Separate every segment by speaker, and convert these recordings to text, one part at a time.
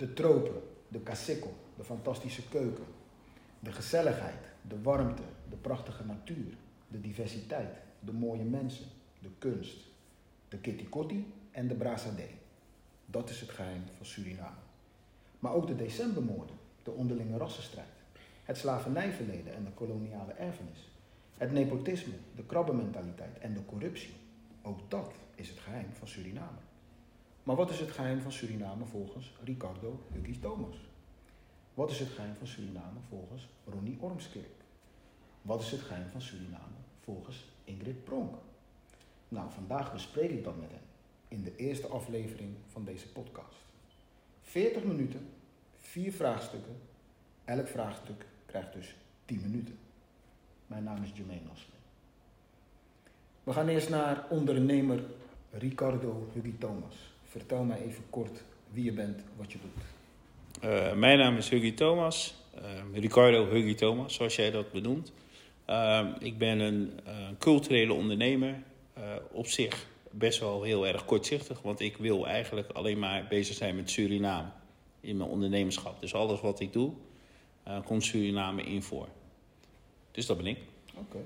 Speaker 1: De tropen, de kassikkel, de fantastische keuken, de gezelligheid, de warmte, de prachtige natuur, de diversiteit, de mooie mensen, de kunst, de kitty en de brasadee. Dat is het geheim van Suriname. Maar ook de decembermoorden, de onderlinge rassenstrijd, het slavernijverleden en de koloniale erfenis, het nepotisme, de krabbenmentaliteit en de corruptie. Ook dat is het geheim van Suriname. Maar wat is het geheim van Suriname volgens Ricardo Huggies Thomas? Wat is het geheim van Suriname volgens Ronnie Ormskerk? Wat is het geheim van Suriname volgens Ingrid Pronk? Nou, vandaag bespreek ik dat met hen in de eerste aflevering van deze podcast. 40 minuten, vier vraagstukken. Elk vraagstuk krijgt dus 10 minuten. Mijn naam is Jermaine Nasle. We gaan eerst naar ondernemer Ricardo Huggy Thomas. Vertel mij even kort wie je bent, wat je doet.
Speaker 2: Uh, mijn naam is Huggy Thomas, uh, Ricardo Huggy Thomas, zoals jij dat benoemt. Uh, ik ben een culturele ondernemer, op zich best wel heel erg kortzichtig, want ik wil eigenlijk alleen maar bezig zijn met Suriname in mijn ondernemerschap. Dus alles wat ik doe, komt Suriname in voor. Dus dat ben ik.
Speaker 1: Oké.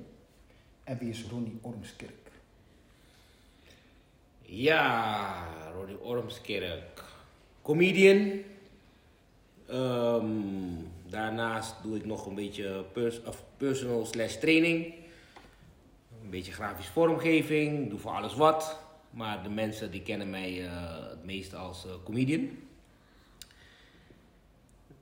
Speaker 1: En wie is Ronnie Ormskerk?
Speaker 3: Ja, Ronnie Ormskerk. Comedian. Um, daarnaast doe ik nog een beetje pers of personal slash training. Een beetje grafische vormgeving. Doe voor alles wat. Maar de mensen die kennen mij uh, het meest als uh, comedian.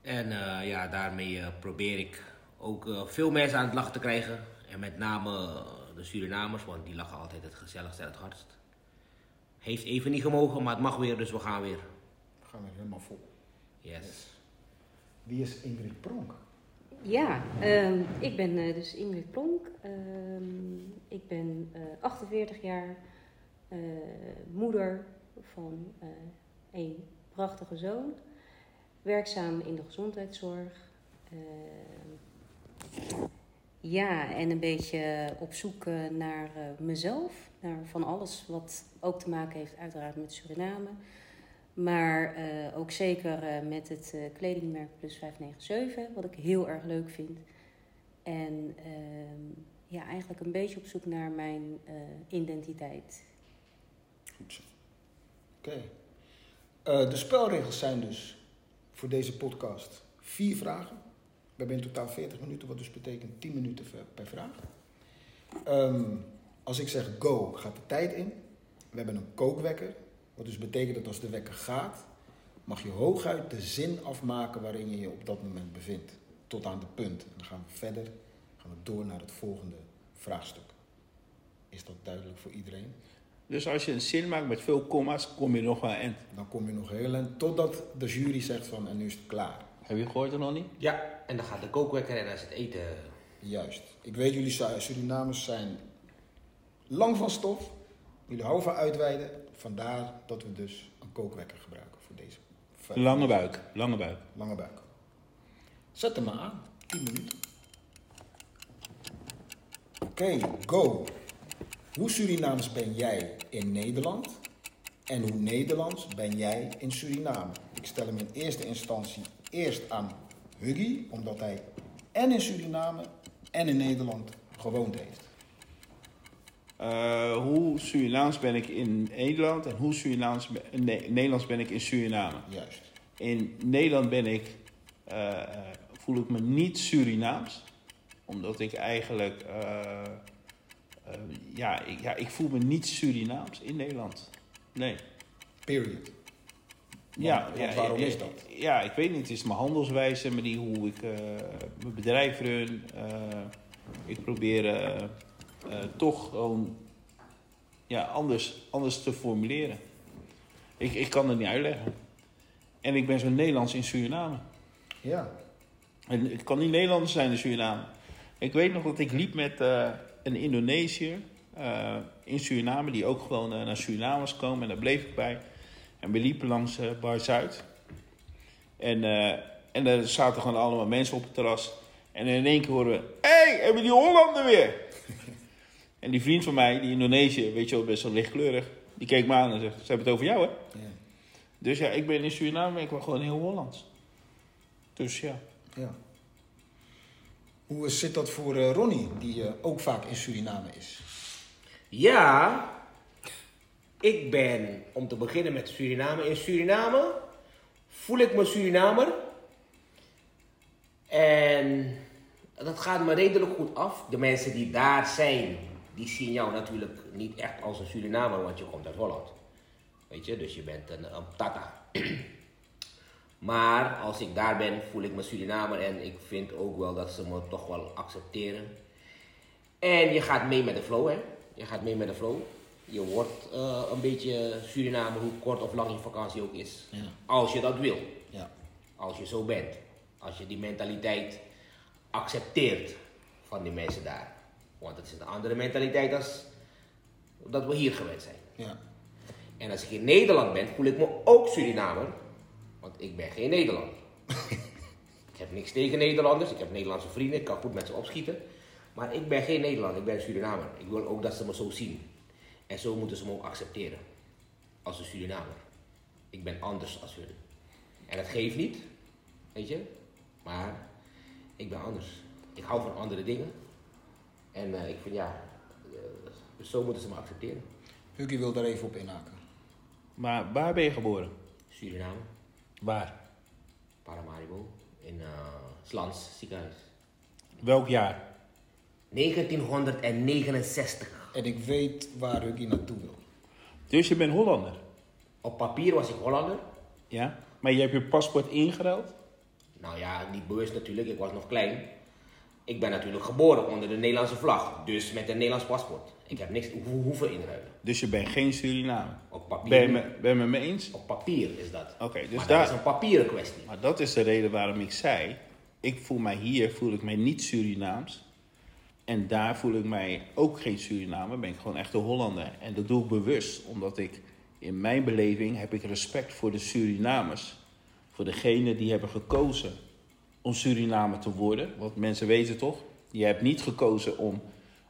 Speaker 3: En uh, ja, daarmee probeer ik ook veel mensen aan het lachen te krijgen. En met name de Surinamers, want die lachen altijd het gezelligste en het hardst. Heeft even niet gemogen, maar het mag weer, dus we gaan weer.
Speaker 1: We gaan weer helemaal vol.
Speaker 3: Yes.
Speaker 1: Wie is Ingrid Pronk?
Speaker 4: Ja, um, ik ben uh, dus Ingrid Pronk. Um, ik ben uh, 48 jaar, uh, moeder van een prachtige zoon, werkzaam in de gezondheidszorg. Ehm, ja, en een beetje op zoek naar mezelf, naar van alles wat ook te maken heeft uiteraard met Suriname. Maar uh, ook zeker uh, met het uh, kledingmerk Plus 597, wat ik heel erg leuk vind. En ehm, ja, eigenlijk een beetje op zoek naar mijn identiteit.
Speaker 1: Goed zo. Oké. De spelregels zijn dus voor deze podcast vier vragen. We hebben in totaal 40 minuten, wat dus betekent 10 minuten per vraag. Um, als ik zeg go, gaat de tijd in. We hebben een kookwekker. Wat dus betekent dat als de wekker gaat, mag je hooguit de zin afmaken waarin je je op dat moment bevindt. Tot aan de punt. En dan gaan we verder, gaan we door naar het volgende vraagstuk. Is dat duidelijk voor iedereen?
Speaker 2: Dus als je een zin maakt met veel comma's, kom je nog wel eind.
Speaker 1: Dan kom je nog heel eind, totdat de jury zegt van en nu is het klaar.
Speaker 2: Heb je gehoord er nog niet?
Speaker 3: Ja, en dan gaat de kookwekker en dan is het eten.
Speaker 1: Juist. Ik weet, jullie Surinamers zijn lang van stof. Jullie houden van uitweiden. Vandaar dat we dus een kookwekker gebruiken voor deze.
Speaker 2: Lange buik, lange buik.
Speaker 1: Lange buik. Zet hem maar aan. 10 minuten. Oké, okay, go. Hoe Surinaams ben jij in Nederland? En hoe Nederlands ben jij in Suriname? Ik stel hem in eerste instantie eerst aan Huggy, omdat hij en in Suriname en in Nederland gewoond heeft.
Speaker 2: Uh, hoe Surinaams ben ik in Nederland en hoe Surinaams nee, Nederlands ben ik in Suriname.
Speaker 1: Juist.
Speaker 2: In Nederland ben ik, uh, voel ik me niet Surinaams, omdat ik eigenlijk, uh, ja, ik, ja, ik voel me niet Surinaams in Nederland. Nee.
Speaker 1: Period.
Speaker 2: Ja,
Speaker 1: Want, ja, waarom
Speaker 2: ja,
Speaker 1: is dat?
Speaker 2: Ja, ik weet niet. Het is mijn handelswijze, maar die, hoe ik mijn bedrijf run. ik probeer uh, toch gewoon ja, anders, anders te formuleren. Ik, ik kan het niet uitleggen. En ik ben zo Nederlands in Suriname.
Speaker 1: Ja.
Speaker 2: En het kan niet Nederlands zijn in Suriname. Ik weet nog dat ik liep met uh, een Indonesiër uh, in Suriname, die ook gewoon naar Suriname was gekomen. En daar bleef ik bij. En we liepen langs Bar Zuid. En, en daar zaten gewoon allemaal mensen op het terras. En in één keer horen we: Hé, hey, hebben die Hollander weer? En die vriend van mij, die Indonesië, weet je wel, best wel lichtkleurig, die keek me aan en zegt: Ze hebben het over jou, hè? Ja. Dus ja, ik ben in Suriname ben ik wel gewoon heel Hollands. Dus ja.
Speaker 1: Ja. Hoe zit dat voor eh, Ronnie, die eh, ook vaak in Suriname is?
Speaker 3: Ja, ik ben, om te beginnen met Suriname. In Suriname voel ik me Surinamer. En dat gaat me redelijk goed af. De mensen die daar zijn, die zien jou natuurlijk niet echt als een Surinamer, want je komt uit Holland. Weet je, dus je bent een, een tata. maar als ik daar ben, voel ik me Surinamer en ik vind ook wel dat ze me toch wel accepteren. En je gaat mee met de flow, hè? Je gaat mee met de flow. Je wordt eh, een beetje Surinamer, hoe kort of lang je vakantie ook is.
Speaker 1: Ja.
Speaker 3: Als je dat wil.
Speaker 1: Ja.
Speaker 3: Als je zo bent. Als je die mentaliteit accepteert van die mensen daar. Want het is een andere mentaliteit als dat we hier gewend zijn.
Speaker 1: Ja.
Speaker 3: En als ik in Nederland ben, voel ik me ook Surinamer. Want ik ben geen Nederlander. ik heb niks tegen Nederlanders. Ik heb Nederlandse vrienden. Ik kan goed met ze opschieten. Maar ik ben geen Nederlander. Ik ben Surinamer. Ik wil ook dat ze me zo zien. En zo moeten ze me ook accepteren. Als een Surinamer. Ik ben anders als hun. En dat geeft niet. Weet je. Maar ik ben anders. Ik hou van andere dingen. En eh, ik vind ja. eh, zo moeten ze me accepteren.
Speaker 1: Huggy wil daar even op inhaken.
Speaker 2: Maar waar ben je geboren?
Speaker 3: Suriname.
Speaker 2: Waar?
Speaker 3: Paramaribo in uh, Slans ziekenhuis.
Speaker 2: Welk jaar?
Speaker 3: 1969.
Speaker 1: En ik weet waar Huggy naartoe wil.
Speaker 2: Dus je bent Hollander.
Speaker 3: Op papier was ik Hollander.
Speaker 2: Ja? Maar je hebt je paspoort ingeruild?
Speaker 3: Nou ja, niet bewust natuurlijk, ik was nog klein. Ik ben natuurlijk geboren onder de Nederlandse vlag, dus met een Nederlands paspoort. Ik heb niks ho hoeven inruilen.
Speaker 2: Dus je bent geen Suriname.
Speaker 3: Op papier.
Speaker 2: Ben je, me, ben je met me eens?
Speaker 3: Op papier is dat.
Speaker 2: Oké, dus
Speaker 3: maar
Speaker 2: daar-
Speaker 3: dat is een papieren kwestie.
Speaker 2: Maar dat is de reden waarom ik zei, ik voel mij hier, voel ik mij niet Surinaams. En daar voel ik mij ook geen Surinamer, ben ik gewoon echt een Hollander. En dat doe ik bewust, omdat ik in mijn beleving heb ik respect voor de Surinamers. Voor degenen die hebben gekozen om Surinamer te worden. Want mensen weten toch, je hebt niet gekozen om,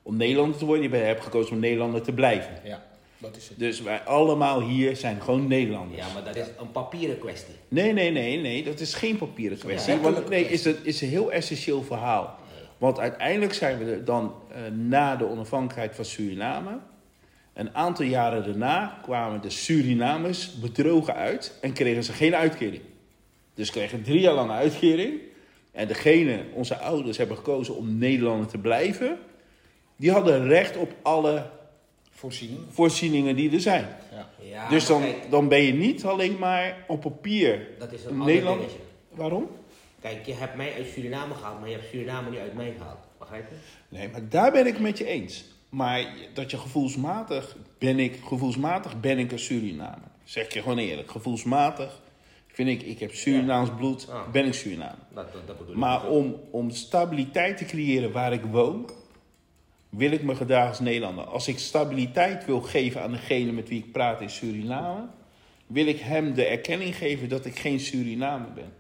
Speaker 2: om Nederlander te worden, je hebt gekozen om Nederlander te blijven.
Speaker 1: Ja, dat is het.
Speaker 2: Dus wij allemaal hier zijn gewoon Nederlanders.
Speaker 3: Ja, maar dat is een papieren kwestie.
Speaker 2: Nee, nee, nee, nee, dat is geen papieren kwestie.
Speaker 1: Ja,
Speaker 2: want nee, is het is een heel essentieel verhaal. Want uiteindelijk zijn we er dan eh, na de onafhankelijkheid van Suriname. Een aantal jaren daarna kwamen de Surinamers bedrogen uit en kregen ze geen uitkering. Dus kregen drie jaar lang een uitkering. En degene, onze ouders, hebben gekozen om Nederlander te blijven. Die hadden recht op alle
Speaker 1: Voorziening.
Speaker 2: voorzieningen die er zijn.
Speaker 1: Ja.
Speaker 3: Ja,
Speaker 2: dus dan,
Speaker 3: kijk,
Speaker 2: dan ben je niet alleen maar op papier
Speaker 3: dat is een
Speaker 2: een
Speaker 3: ander
Speaker 2: Nederlander.
Speaker 3: dingetje.
Speaker 2: Waarom?
Speaker 3: Kijk, je hebt mij uit Suriname gehaald, maar je hebt Suriname niet uit mij gehaald. Begrijp je?
Speaker 2: Nee, maar daar ben ik het met je eens. Maar dat je gevoelsmatig ben ik, gevoelsmatig ben ik een Surinamer. Zeg ik je gewoon eerlijk. Gevoelsmatig vind ik, ik heb Surinaams bloed,
Speaker 3: Ah.
Speaker 2: ben ik Surinamer.
Speaker 3: Dat, dat, dat bedoel ik.
Speaker 2: Maar om, om stabiliteit te creëren waar ik woon, wil ik me gedragen als Nederlander. Als ik stabiliteit wil geven aan degene met wie ik praat in Suriname, wil ik hem de erkenning geven dat ik geen Surinamer ben.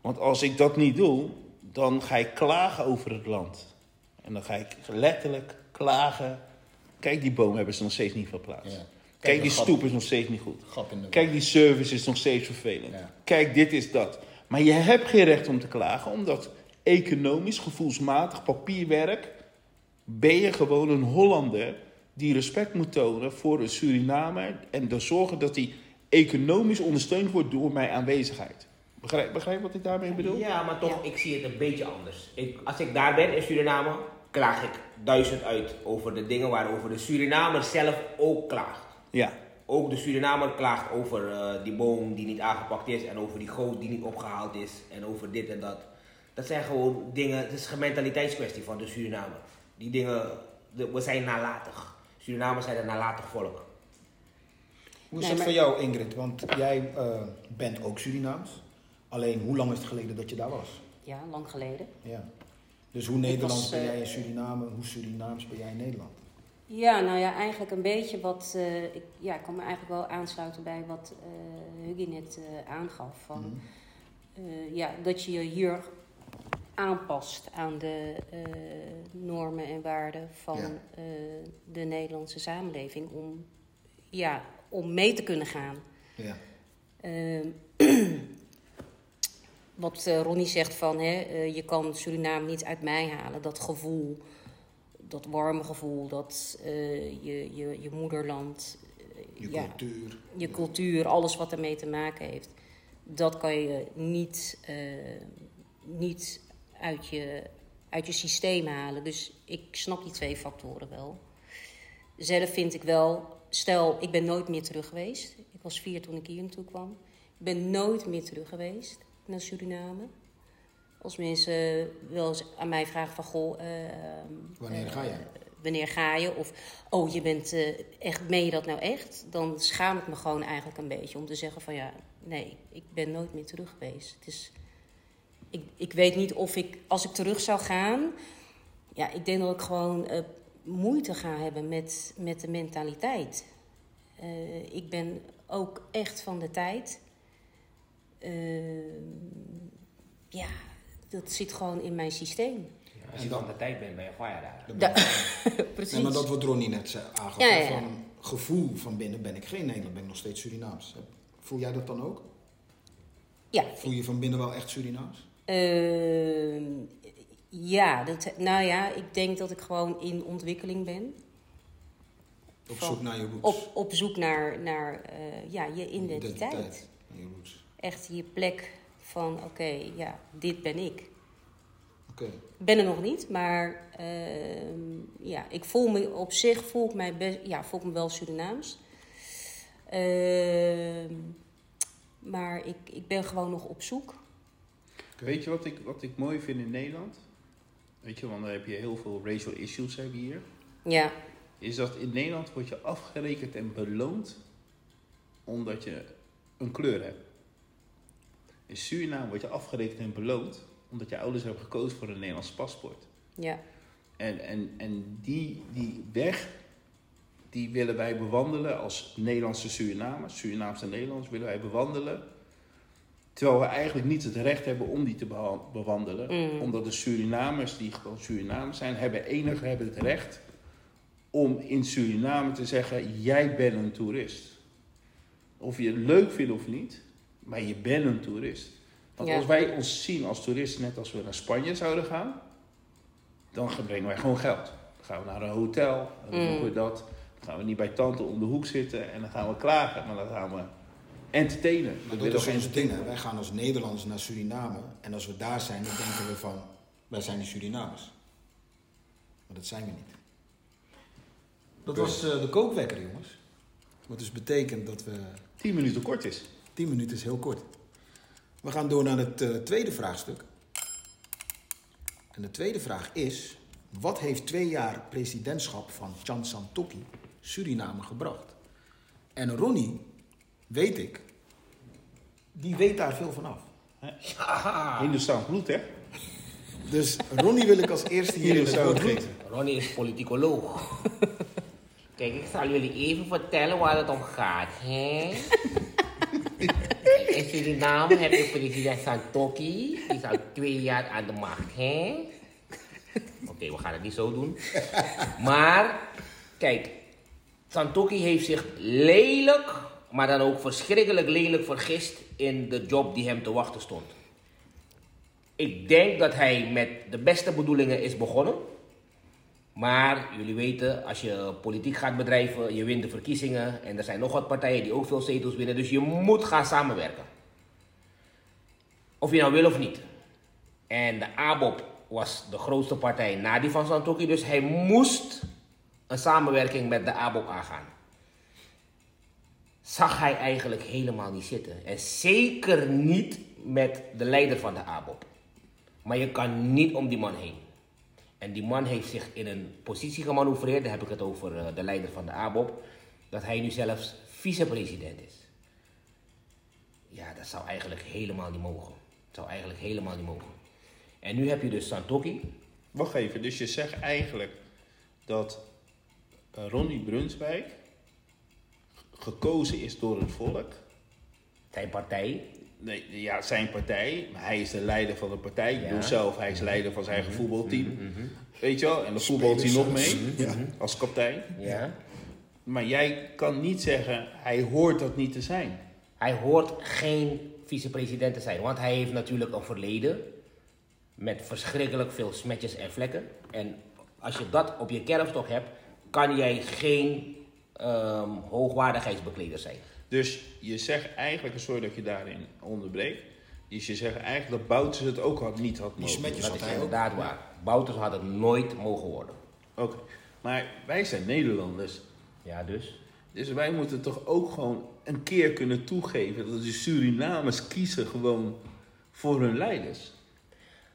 Speaker 2: Want als ik dat niet doe, dan ga ik klagen over het land. En dan ga ik letterlijk klagen. Kijk, die boom hebben ze nog steeds niet verplaatst.
Speaker 1: Ja.
Speaker 2: Kijk,
Speaker 1: een
Speaker 2: die
Speaker 1: gat-
Speaker 2: stoep is nog steeds niet goed.
Speaker 1: Gat in de
Speaker 2: Kijk, die service is nog steeds vervelend.
Speaker 1: Ja.
Speaker 2: Kijk, dit is dat. Maar je hebt geen recht om te klagen, omdat economisch, gevoelsmatig, papierwerk, ben je gewoon een Hollander die respect moet tonen voor de Surinamer en er zorgen dat hij economisch ondersteund wordt door mijn aanwezigheid. Begrijp, begrijp wat ik daarmee bedoel?
Speaker 3: Ja, maar toch,
Speaker 4: Ja.
Speaker 3: ik zie het een beetje anders. Ik, als ik daar ben in Suriname, klaag ik duizend uit over de dingen waarover de Surinamer zelf ook klaagt.
Speaker 2: Ja.
Speaker 3: Ook de Surinamer klaagt over eh, die boom die niet aangepakt is en over die goot die niet opgehaald is en over dit en dat. Dat zijn gewoon dingen, het is een mentaliteitskwestie van de Surinamer. Die dingen, de- we zijn nalatig. Surinamers zijn een nalatig volk.
Speaker 1: Hoe is
Speaker 4: Nee,
Speaker 1: het
Speaker 4: maar-
Speaker 1: voor jou, Ingrid? Want jij eh, bent ook Surinaams. Alleen, hoe lang is het geleden dat je daar was?
Speaker 4: Ja, lang geleden.
Speaker 1: Ja. Dus hoe Nederlands
Speaker 4: was,
Speaker 1: ben
Speaker 4: eh,
Speaker 1: jij in Suriname? Hoe Surinaams ben jij in Nederland?
Speaker 4: Ja, nou ja, eigenlijk een beetje wat. eh, ik, ja, ik kan me eigenlijk wel aansluiten bij wat eh Huggy net eh, aangaf. Van,
Speaker 1: Mhm.
Speaker 4: ja, dat je je hier aanpast aan de normen en waarden van
Speaker 1: Ja.
Speaker 4: de Nederlandse samenleving. Om, ja, om mee te kunnen gaan.
Speaker 1: Ja.
Speaker 4: Ehm, wat Ronnie zegt van, hè, je kan Suriname niet uit mij halen. Dat gevoel, dat warme gevoel, dat eh, je, je, je moederland,
Speaker 1: Je
Speaker 4: ja,
Speaker 1: cultuur.
Speaker 4: je cultuur, alles wat ermee te maken heeft. Dat kan je niet, eh, niet uit, je, uit je systeem halen. Dus ik snap die twee factoren wel. Zelf vind ik wel, stel, ik ben nooit meer terug geweest. Ik was vier toen ik hier naartoe kwam. Ik ben nooit meer terug geweest naar Suriname. Als mensen wel eens aan mij vragen van, goh... eh,
Speaker 1: Wanneer ga je?
Speaker 4: wanneer ga je? Of, oh, je bent eh, echt, meen je dat nou echt? Dan schaam ik me gewoon eigenlijk een beetje om te zeggen van, ja, nee, ik ben nooit meer terug geweest. Het is, ik, ik weet niet of ik, als ik terug zou gaan, ja, ik denk dat ik gewoon eh, moeite ga hebben met, met de mentaliteit. Eh, ik ben ook echt van de tijd. Eh, ja, dat zit gewoon in mijn systeem.
Speaker 3: Ja, als je van de tijd bent, ben je fire daar.
Speaker 4: Precies.
Speaker 1: Nee, maar dat wat Ronnie net zei, aangaf.
Speaker 4: Ja, ja,
Speaker 1: hè,
Speaker 4: ja.
Speaker 1: Van gevoel van binnen ben ik geen Nederlander, ben ik nog steeds Surinaams. Voel jij dat dan ook?
Speaker 4: Ja,
Speaker 1: Voel je van binnen wel echt Surinaams?
Speaker 4: Ehm, ja, dat, nou ja, ik denk dat ik gewoon in ontwikkeling ben.
Speaker 1: Op
Speaker 4: Van-
Speaker 1: zoek naar je roots.
Speaker 4: Op, op zoek naar, naar eh, ja, je identiteit.
Speaker 1: Naar je roots.
Speaker 4: Echt je plek van, oké, ja, dit ben ik.
Speaker 1: Oké.
Speaker 4: Ik ben er nog niet, maar ehm, ja, ik voel me op zich voel ik mij best, ja, voel ik me wel Surinaams. Ehm, maar ik, ik ben gewoon nog op zoek.
Speaker 2: Weet je wat ik, wat ik mooi vind in Nederland? Weet je, want daar heb je heel veel racial issues heb je hier.
Speaker 4: Ja,
Speaker 2: Is dat in Nederland word je afgerekend en beloond omdat je een kleur hebt. In Suriname word je afgerekend en beloond omdat je ouders hebben gekozen voor een Nederlands paspoort.
Speaker 4: ja,
Speaker 2: En, en, en die, die weg, die willen wij bewandelen als Nederlandse Surinamers, Surinaamse Nederlands, willen wij bewandelen. Terwijl we eigenlijk niet het recht hebben om die te bewandelen.
Speaker 4: Mm.
Speaker 2: Omdat de Surinamers, die gewoon Surinamers zijn, hebben enig hebben het recht om in Suriname te zeggen, jij bent een toerist. Of je het leuk vindt of niet, maar je bent een toerist. Want
Speaker 4: Ja.
Speaker 2: als wij ons zien als toeristen, net als we naar Spanje zouden gaan, dan brengen wij gewoon geld. Dan gaan we naar een hotel, dan
Speaker 4: Mm.
Speaker 2: doen we dat. Dan gaan we niet bij tante om de hoek zitten en dan gaan we klagen, maar dan gaan we entertainen.
Speaker 1: Maar
Speaker 2: We
Speaker 1: dat is
Speaker 2: geen
Speaker 1: ding. hè. Wij gaan als Nederlanders naar Suriname. En als we daar zijn, dan denken we van... Wij zijn die Surinamers. Maar dat zijn we niet. Dat was eh, de kookwekker, jongens. Wat dus betekent dat we...
Speaker 2: 10 minuten kort is.
Speaker 1: 10 minuten is heel kort. We gaan door naar het eh, tweede vraagstuk. En de tweede vraag is... Wat heeft twee jaar presidentschap van Chan Santokki Suriname gebracht? En Ronnie, weet ik, die weet daar veel van af.
Speaker 2: Hindoestaans bloed, hè?
Speaker 1: Dus Ronnie wil ik als eerste hier in het woord
Speaker 2: bloed.
Speaker 1: geven.
Speaker 3: Ronnie is politicoloog. Kijk, ik zal jullie even vertellen waar het om gaat, hè? In Suriname heb je president Santokki. Die is al twee jaar aan de macht, hè? Oké, we gaan het niet zo doen. Maar, kijk, Santokki heeft zich lelijk, maar dan ook verschrikkelijk lelijk vergist in de job die hem te wachten stond. Ik denk dat hij met de beste bedoelingen is begonnen. Maar jullie weten, als je politiek gaat bedrijven, je wint de verkiezingen. En er zijn nog wat partijen die ook veel zetels winnen. Dus je moet gaan samenwerken. Of je nou wil of niet. En de ABOP was de grootste partij na die van Santokki. Dus hij moest een samenwerking met de ABOP aangaan. Zag hij eigenlijk helemaal niet zitten. En zeker niet met de leider van de ABOP. Maar je kan niet om die man heen. En die man heeft zich in een positie gemanoeuvreerd, daar heb ik het over eh, de leider van de ABOP, dat hij nu zelfs vicepresident is. Ja, dat zou eigenlijk helemaal niet mogen. Dat zou eigenlijk helemaal niet mogen. En nu heb je dus Santokki.
Speaker 2: Wacht even, dus je zegt eigenlijk dat eh, Ronnie Brunswijk gekozen is door het volk.
Speaker 3: Zijn partij.
Speaker 2: Nee, ja, zijn partij, maar hij is de leider van de partij. Ik
Speaker 3: Ja.
Speaker 2: bedoel zelf, hij is leider van zijn eigen voetbalteam. Weet je wel? En de voetbalteam nog mee,
Speaker 1: Ja.
Speaker 2: als kapitein.
Speaker 3: Ja.
Speaker 2: Maar jij kan niet zeggen, hij hoort dat niet te zijn.
Speaker 3: Hij hoort geen vicepresident te zijn, want hij heeft natuurlijk een verleden met verschrikkelijk veel smetjes en vlekken. En als je dat op je kerfstok hebt, kan jij geen ehm, hoogwaardigheidsbekleder zijn.
Speaker 2: Dus je zegt eigenlijk, sorry dat je daarin onderbreekt. Dus je zegt eigenlijk dat Bouters het ook had, niet had mogen.
Speaker 1: smetjes
Speaker 3: Dat
Speaker 1: had
Speaker 3: is inderdaad waar. Bouters had het nooit mogen worden.
Speaker 2: Oké, maar wij zijn Nederlanders.
Speaker 3: Ja, dus.
Speaker 2: Dus wij moeten toch ook gewoon een keer kunnen toegeven dat de Surinamers kiezen gewoon voor hun leiders.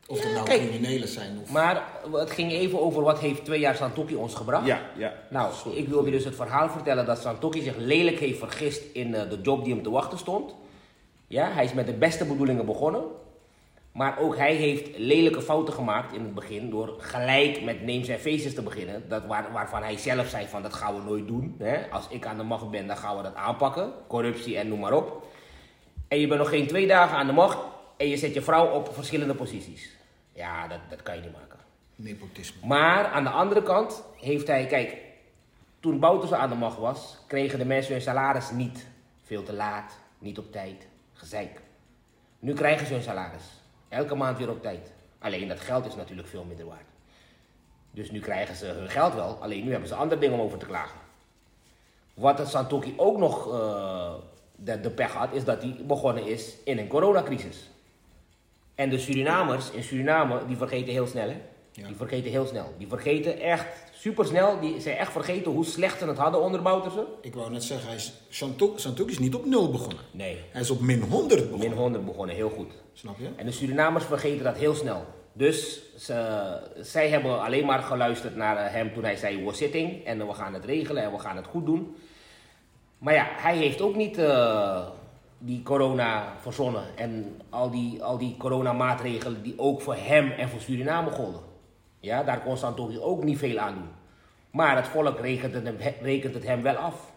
Speaker 1: Of er nou
Speaker 3: kijk.
Speaker 1: criminelen zijn of...
Speaker 3: Maar het ging even over wat heeft twee jaar Santoki ons gebracht.
Speaker 2: Ja, ja.
Speaker 3: Nou,
Speaker 2: Sorry.
Speaker 3: ik wilde dus het verhaal vertellen dat Santoki zich lelijk heeft vergist in eh, de job die hem te wachten stond. Ja, hij is met de beste bedoelingen begonnen. Maar ook hij heeft lelijke fouten gemaakt in het begin door gelijk met names en faces te beginnen. Dat waar, waarvan hij zelf zei van dat gaan we nooit doen. Hè? Als ik aan de macht ben, dan gaan we dat aanpakken. Corruptie en noem maar op. En je bent nog geen twee dagen aan de macht en je zet je vrouw op verschillende posities. Ja, dat, dat kan je niet maken.
Speaker 1: Nepotisme.
Speaker 3: Maar aan de andere kant heeft hij, kijk, toen Bouterse aan de macht was, kregen de mensen hun salaris niet. Veel te laat, niet op tijd, gezeik. Nu krijgen ze hun salaris. Elke maand weer op tijd. Alleen dat geld is natuurlijk veel minder waard. Dus nu krijgen ze hun geld wel, alleen nu hebben ze andere dingen om over te klagen. Wat het Santoki ook nog eh, de, de pech had, is dat hij begonnen is in een coronacrisis. En de Surinamers in Suriname, die vergeten heel snel, hè?
Speaker 1: Ja.
Speaker 3: Die vergeten heel snel. Die vergeten echt super snel. Die zijn echt vergeten hoe slecht ze het hadden onder Bouterse.
Speaker 1: Ik wou net zeggen, hij is, Santok is niet op nul begonnen.
Speaker 3: Nee,
Speaker 1: Hij is op min 100
Speaker 3: min
Speaker 1: begonnen.
Speaker 3: 100 begonnen, heel goed.
Speaker 1: Snap je?
Speaker 3: En de Surinamers vergeten dat heel snel. Dus ze, zij hebben alleen maar geluisterd naar eh, hem toen hij zei: We're sitting en we gaan het regelen en we gaan het goed doen. Maar ja, hij heeft ook niet eh, die corona verzonnen en al die, al die coronamaatregelen die ook voor hem en voor Suriname golden. Ja, daar kon Santoki ook niet veel aan doen. Maar het volk rekent het hem, rekent het hem wel af.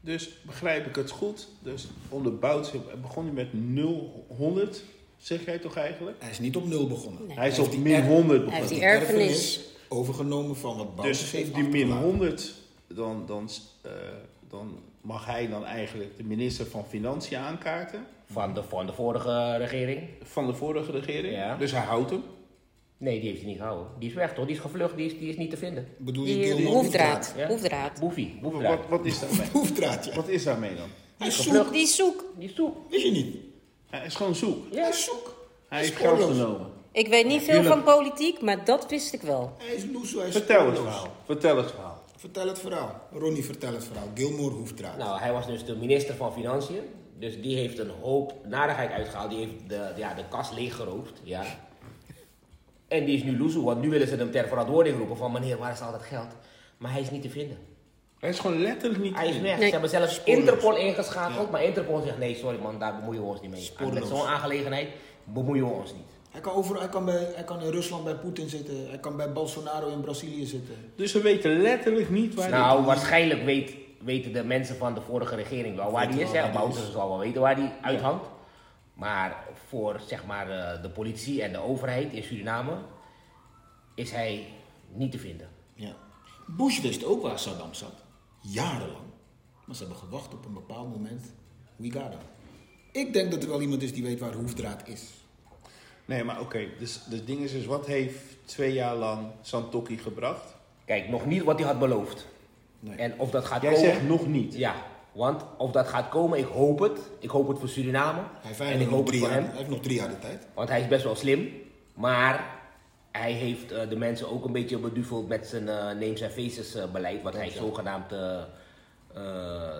Speaker 2: Dus begrijp ik het goed. Dus onder Bouters begon hij met 0, 100, zeg jij toch eigenlijk?
Speaker 1: Hij is niet op nul begonnen.
Speaker 4: Nee.
Speaker 2: Hij is
Speaker 1: Hij
Speaker 2: op min
Speaker 1: er-
Speaker 2: 100
Speaker 4: Hij heeft
Speaker 2: begonnen.
Speaker 4: die erfenis.
Speaker 1: overgenomen van wat
Speaker 2: Dus
Speaker 1: heeft
Speaker 2: die min
Speaker 1: achtergelaten.
Speaker 2: 100, dan, dan, eh, dan mag hij dan eigenlijk de minister van Financiën aankaarten.
Speaker 3: Van de, van de vorige regering.
Speaker 2: Van de vorige regering.
Speaker 3: Ja.
Speaker 2: Dus hij houdt hem.
Speaker 3: Nee, die heeft hij niet gehouden. Die is weg toch? Die is gevlucht, die is, die is niet te vinden.
Speaker 1: Bedoel je
Speaker 4: Die
Speaker 1: Gilmore
Speaker 4: hoefdraad.
Speaker 3: Ja?
Speaker 4: Hoefdraad.
Speaker 3: Boefie,
Speaker 2: Wat, wat is daarmee?
Speaker 1: Hoefdraad, ja.
Speaker 2: Wat is daarmee dan?
Speaker 1: Hij is
Speaker 3: gevlucht.
Speaker 1: zoek.
Speaker 4: Die is zoek.
Speaker 3: Die is toe.
Speaker 1: Weet je niet?
Speaker 2: Hij is gewoon zoek.
Speaker 1: Hij
Speaker 3: Ja.
Speaker 1: is zoek.
Speaker 2: Hij
Speaker 1: is
Speaker 2: heeft geld genomen.
Speaker 4: Ik weet niet veel
Speaker 2: Jullie-
Speaker 4: van politiek, maar dat wist ik wel.
Speaker 1: Hij is loeso, hij is
Speaker 2: Vertel het verhaal. Vertel het verhaal.
Speaker 1: Vertel het verhaal. Ronnie, vertel het verhaal. Gilmore Hoefdraad.
Speaker 3: Nou, hij was dus de minister van Financiën. Dus die heeft een hoop narigheid uitgehaald. Die heeft de, ja, de kas leeggeroofd. Ja. En die is nu loezoe, want nu willen ze hem ter verantwoording roepen van meneer, waar is al dat geld? Maar hij is niet te vinden.
Speaker 2: Hij is gewoon letterlijk niet
Speaker 3: Hij is weg.
Speaker 4: Nee.
Speaker 3: Ze hebben zelfs
Speaker 1: Spoorloos.
Speaker 3: Interpol ingeschakeld, maar Interpol zegt nee, sorry man, daar bemoeien we ons niet mee.
Speaker 1: Spoorloos.
Speaker 3: Met zo'n aangelegenheid bemoeien we ons niet.
Speaker 1: Hij kan, over, hij, kan bij, hij kan in Rusland bij Poetin zitten. Hij kan bij Bolsonaro in Brazilië zitten.
Speaker 2: Dus we weten letterlijk niet waar hij
Speaker 3: Nou, waarschijnlijk weet, weten de mensen van de vorige regering wel waar die is. Hè? Bouter
Speaker 1: is.
Speaker 3: zal wel weten waar die uithangt. Maar voor zeg maar, eh, de politie en de overheid in Suriname is hij niet te vinden.
Speaker 1: Ja. Bush wist ook waar Saddam zat. Jarenlang. Maar ze hebben gewacht op een bepaald moment. We got him. Ik denk dat er wel iemand is die weet waar Hoefdraad is.
Speaker 2: Nee, maar oké. dus de ding is dus, wat heeft twee jaar lang Santoki gebracht?
Speaker 3: Kijk, nog niet wat hij had beloofd.
Speaker 1: Nee.
Speaker 3: En of dat gaat
Speaker 2: Jij
Speaker 3: komen.
Speaker 2: zegt nog niet.
Speaker 3: Ja, want of dat gaat komen, ik hoop het. Ik hoop het voor Suriname.
Speaker 1: Hij heeft,
Speaker 3: en ik hoop het voor
Speaker 1: jaar,
Speaker 3: hem.
Speaker 1: hij heeft nog drie jaar de tijd.
Speaker 3: Want hij is best wel slim. Maar hij heeft eh, de mensen ook een beetje beduveld met zijn eh, names en faces eh, beleid. Wat hij zogenaamd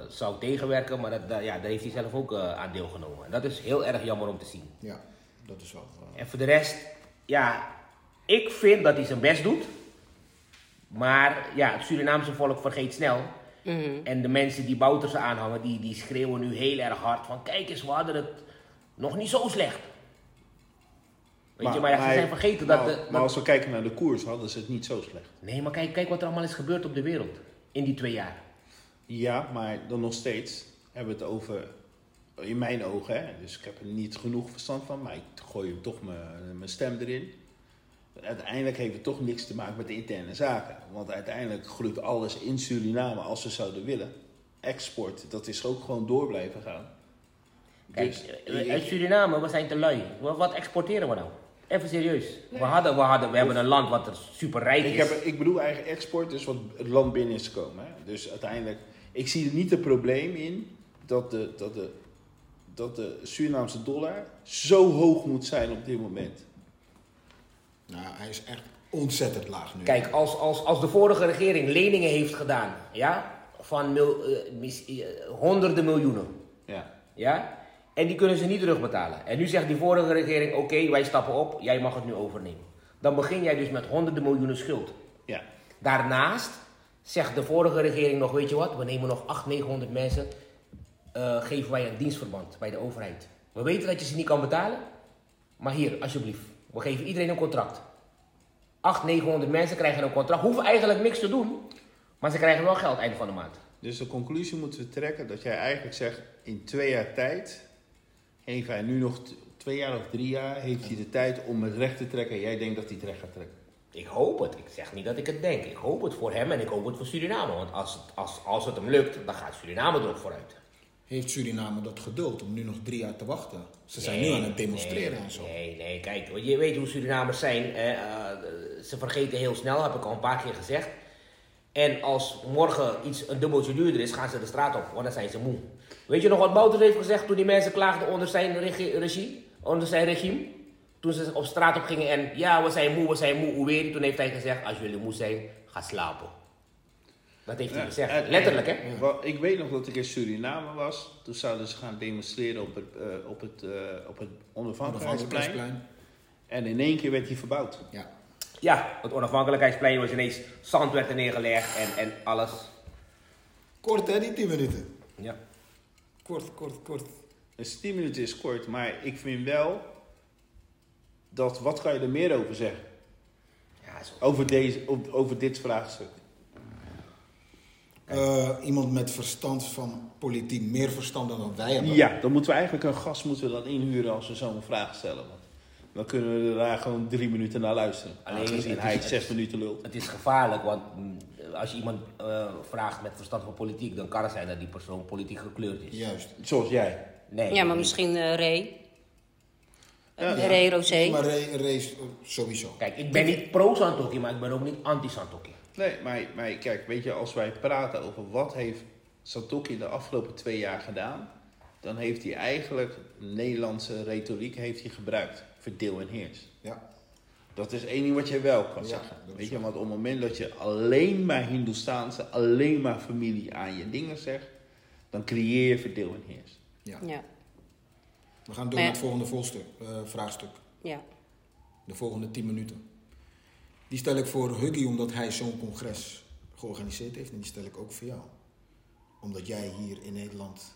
Speaker 3: zou tegenwerken. Maar dat, dat- ja, daar heeft hij zelf ook aan deelgenomen. En dat is heel erg jammer om te zien.
Speaker 1: Ja, dat is wel. eh,
Speaker 3: En voor de rest, ja, ik vind dat hij zijn best doet. Maar ja, het Surinaamse volk vergeet snel. En de mensen die Bouterse aanhangen, die, die schreeuwen nu heel erg hard van... Kijk eens, we hadden het nog niet zo slecht. Weet je, maar ja, ze zijn vergeten dat...
Speaker 2: maar,
Speaker 3: de-
Speaker 2: maar
Speaker 3: dat-
Speaker 2: als we kijken naar de koers, hadden ze het niet zo slecht.
Speaker 3: Nee, maar kijk, kijk wat er allemaal is gebeurd op de wereld. In die twee jaar.
Speaker 2: Ja, maar dan nog steeds hebben we het over, in mijn ogen, hè, dus ik heb er niet genoeg verstand van, maar ik gooi toch mijn, mijn stem erin. Uiteindelijk heeft het toch niks te maken met de interne zaken. Want uiteindelijk groeit alles in Suriname als ze zouden willen. Export, dat is ook gewoon door blijven gaan.
Speaker 3: Kijk,
Speaker 2: Dus,
Speaker 3: eh, uit Suriname, we zijn te lui. Wat, wat exporteren we nou? Even serieus. We, hadden, we, hadden, we hebben een land wat er super rijk
Speaker 2: Ik,
Speaker 3: is.
Speaker 2: heb, ik bedoel eigenlijk export, dus wat het land binnen is gekomen. Hè? Dus uiteindelijk, ik zie er niet het probleem in dat de, dat, de, dat de Surinaamse dollar zo hoog moet zijn op dit moment.
Speaker 1: Nou, hij is echt ontzettend laag nu.
Speaker 3: Kijk, als, als, als de vorige regering leningen heeft gedaan, ja, van mil- eh, mis- eh, honderden miljoenen,
Speaker 2: Ja.
Speaker 3: ja, en die kunnen ze niet terugbetalen. En nu zegt die vorige regering, oké, wij stappen op, jij mag het nu overnemen. Dan begin jij dus met honderden miljoenen schuld.
Speaker 2: ja.
Speaker 3: Daarnaast zegt de vorige regering nog, weet je wat, we nemen nog 800, 900 mensen, eh, geven wij een dienstverband bij de overheid. We weten dat je ze niet kan betalen, maar hier, alsjeblieft, we geven iedereen een contract. 800, 900 mensen krijgen een contract, hoeven eigenlijk niks te doen, maar ze krijgen wel geld einde van de maand.
Speaker 2: Dus de conclusie moeten we trekken dat jij eigenlijk zegt, in twee jaar tijd, heeft hij nu nog twee jaar of drie jaar, heeft hij de tijd om het recht te trekken. Jij denkt dat hij het recht gaat trekken.
Speaker 3: Ik hoop het. Ik zeg niet dat ik het denk. Ik hoop het voor hem en ik hoop het voor Suriname. Want als het, als, als het hem lukt, dan gaat Suriname er ook vooruit.
Speaker 1: Heeft Suriname dat geduld om nu nog drie jaar te wachten? Ze zijn
Speaker 3: Nee,
Speaker 1: nu aan het demonstreren
Speaker 3: nee,
Speaker 1: en zo.
Speaker 3: Nee, nee, kijk, je weet hoe Surinamers zijn. hè, eh, ze vergeten heel snel, heb ik al een paar keer gezegd. En als morgen iets een dubbeltje duurder is, gaan ze de straat op, want dan zijn ze moe. Weet je nog wat Bouters heeft gezegd toen die mensen klaagden onder zijn regi- regie, onder zijn regime? Toen ze op straat op gingen en ja, we zijn moe, we zijn moe, hoe weer? Toen heeft hij gezegd, als jullie moe zijn, ga slapen. Dat heeft hij
Speaker 2: Ja,
Speaker 3: gezegd,
Speaker 2: en-
Speaker 3: letterlijk hè.
Speaker 2: wel, Ik weet nog dat ik in Suriname was. Toen zouden ze gaan demonstreren op het, eh, op het, eh, op het onafhankelijkheidsplein.
Speaker 1: Onafhankelijkheidsplein.
Speaker 2: En in één keer werd die verbouwd.
Speaker 1: Ja.
Speaker 3: Ja, het onafhankelijkheidsplein was ineens, zand werd er neergelegd en, en alles.
Speaker 1: Kort hè, die 10 minuten.
Speaker 3: Ja.
Speaker 1: Kort, kort, kort.
Speaker 2: Dus 10 minuten is kort, maar ik vind wel dat, wat kan je er meer over zeggen?
Speaker 3: Ja, zo.
Speaker 2: Over, deze, over dit vraagstuk.
Speaker 1: Eh, iemand met verstand van politiek, meer verstand dan wij hebben.
Speaker 2: Ja, dan moeten we eigenlijk een gast moeten we dan inhuren als we zo'n vraag stellen. Want dan kunnen we daar gewoon drie minuten naar luisteren.
Speaker 3: Alleen,
Speaker 2: Alleen
Speaker 3: het
Speaker 2: en
Speaker 3: is-
Speaker 2: hij
Speaker 3: het-
Speaker 2: zes minuten lult.
Speaker 3: Het is gevaarlijk, want mm, als je iemand eh, vraagt met verstand van politiek, dan kan het zijn dat die persoon politiek gekleurd is.
Speaker 1: Juist.
Speaker 2: Zoals jij.
Speaker 3: Nee.
Speaker 4: Ja, maar misschien eh Ray.
Speaker 2: Ja.
Speaker 4: Ray Rosé.
Speaker 1: Maar Ray, sowieso.
Speaker 3: Kijk, ik ben niet pro-Santoki, maar ik ben ook niet anti-Santoki.
Speaker 2: Nee, maar, maar kijk, weet je, als wij praten over wat heeft Satoki de afgelopen twee jaar gedaan, dan heeft hij eigenlijk Nederlandse retoriek heeft hij gebruikt. Verdeel en heers.
Speaker 1: Ja.
Speaker 2: Dat is één ding wat je wel kan
Speaker 1: Ja,
Speaker 2: zeggen. Weet je, want op het moment dat je alleen maar Hindoestaanse, alleen maar familie aan je dingen zegt, dan creëer je verdeel en heers.
Speaker 1: ja.
Speaker 4: Ja,
Speaker 1: We gaan door
Speaker 4: Maar ja.
Speaker 1: naar het volgende volstuk, eh, vraagstuk.
Speaker 4: ja.
Speaker 1: De volgende 10 minuten. Die stel ik voor Huggy omdat hij zo'n congres georganiseerd heeft. En die stel ik ook voor jou. Omdat jij hier in Nederland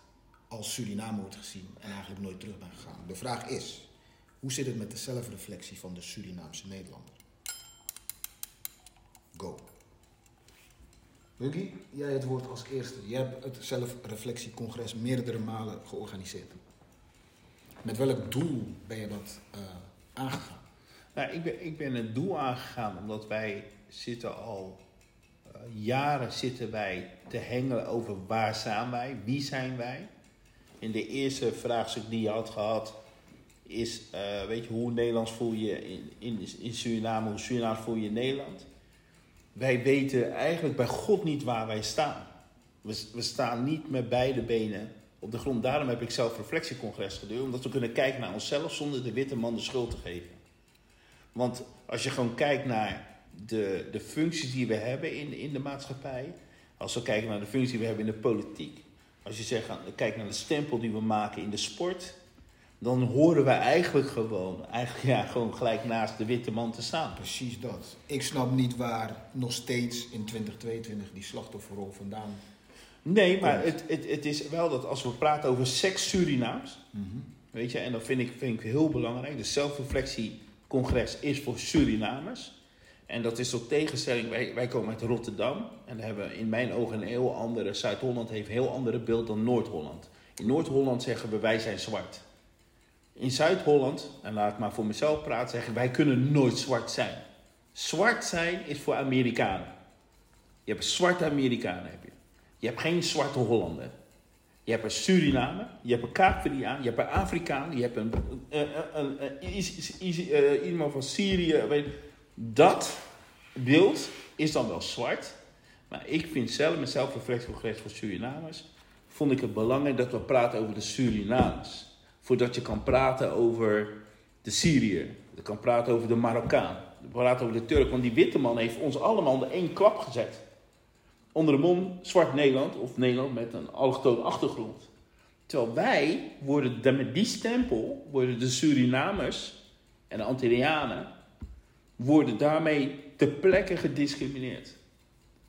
Speaker 1: als Suriname wordt gezien en eigenlijk nooit terug bent gegaan. De vraag is, hoe zit het met de zelfreflectie van de Surinaamse Nederlander? Go. Huggy, jij het woord als eerste. Jij hebt het zelfreflectiecongres meerdere malen georganiseerd. Met welk doel ben je dat eh, aangegaan?
Speaker 2: Nou, ik ben, ik ben het doel aangegaan omdat wij zitten al eh, jaren zitten wij te hengelen over waar staan wij, wie zijn wij. In de eerste vraagstuk die je had gehad is, eh, weet je, hoe Nederlands voel je in, in, in Suriname, hoe Surinaams voel je in Nederland. Wij weten eigenlijk bij God niet waar wij staan. We, we staan niet met beide benen op de grond. Daarom heb ik zelf reflectiecongres gedaan, omdat we kunnen kijken naar onszelf zonder de witte man de schuld te geven. Want als je gewoon kijkt naar de, de functies die we hebben in, in de maatschappij, als we kijken naar de functies die we hebben in de politiek, als je zegt, kijkt naar de stempel die we maken in de sport, dan horen wij eigenlijk gewoon, eigenlijk, ja, gewoon gelijk naast de witte man te staan.
Speaker 1: Precies dat. Ik snap niet waar nog steeds in 2022 die slachtofferrol vandaan.
Speaker 2: Nee, maar het, het, het is wel dat als we praten over seks Surinaams, weet je, en dat vind ik, vind ik heel belangrijk. De zelfreflectiecongres is voor Surinamers. En dat is tot tegenstelling, wij, wij komen uit Rotterdam en daar hebben in mijn ogen een heel andere, Zuid-Holland heeft een heel andere beeld dan Noord-Holland. In Noord-Holland zeggen we wij zijn zwart. In Zuid-Holland, en laat ik maar voor mezelf praten, zeggen wij kunnen nooit zwart zijn. Zwart zijn is voor Amerikanen. Je hebt zwarte Amerikanen, heb je. Je hebt geen zwarte Hollander. Je hebt een Suriname, je hebt een Kaapverdiaan, je hebt een Afrikaan, je hebt een, een, een, een- is- eh, iemand van Syrië. Weet, dat beeld is dan wel zwart. Maar ik vind zelf, met zelfreflectiecongres voor Surinamers, vond ik het belangrijk dat we praten over de Surinamers. Voordat je kan praten over de Syriër, je kan praten over de Marokkaan, je praten over de Turk. Want die witte man heeft ons allemaal onder één klap gezet. Onder de mond zwart Nederland of Nederland met een allochtone achtergrond. Terwijl wij worden de- met die stempel, worden de Surinamers en de Antillianen, worden daarmee ter plekke gediscrimineerd.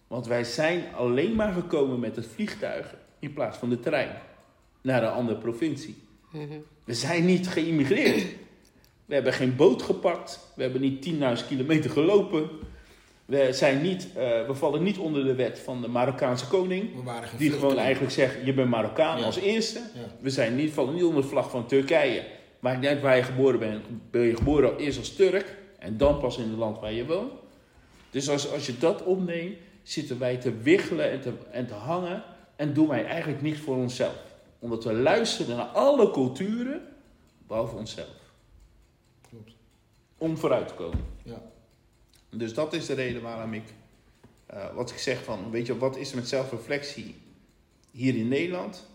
Speaker 2: Want wij zijn alleen maar gekomen met het vliegtuig in plaats van de trein naar een andere provincie.
Speaker 4: Mhm.
Speaker 2: We zijn niet geïmmigreerd. We hebben geen boot gepakt. We hebben niet 10.000 kilometer gelopen. We, zijn niet, eh, we vallen niet onder de wet van de Marokkaanse koning. Die gewoon eigenlijk zegt, je bent Marokkaan
Speaker 1: Ja.
Speaker 2: als eerste.
Speaker 1: Ja.
Speaker 2: We zijn niet, vallen niet onder de vlag van Turkije. Maakt niet uit waar je geboren bent. Ben je geboren eerst als Turk en dan pas in het land waar je woont. Dus als, als je dat opneemt, zitten wij te wiggelen en te, en te hangen en doen wij eigenlijk niets voor onszelf. Omdat we luisteren naar alle culturen, behalve onszelf.
Speaker 1: Klopt.
Speaker 2: Om vooruit te komen. Dus dat is de reden waarom ik, eh, wat ik zeg van, weet je, wat is er met zelfreflectie hier in Nederland?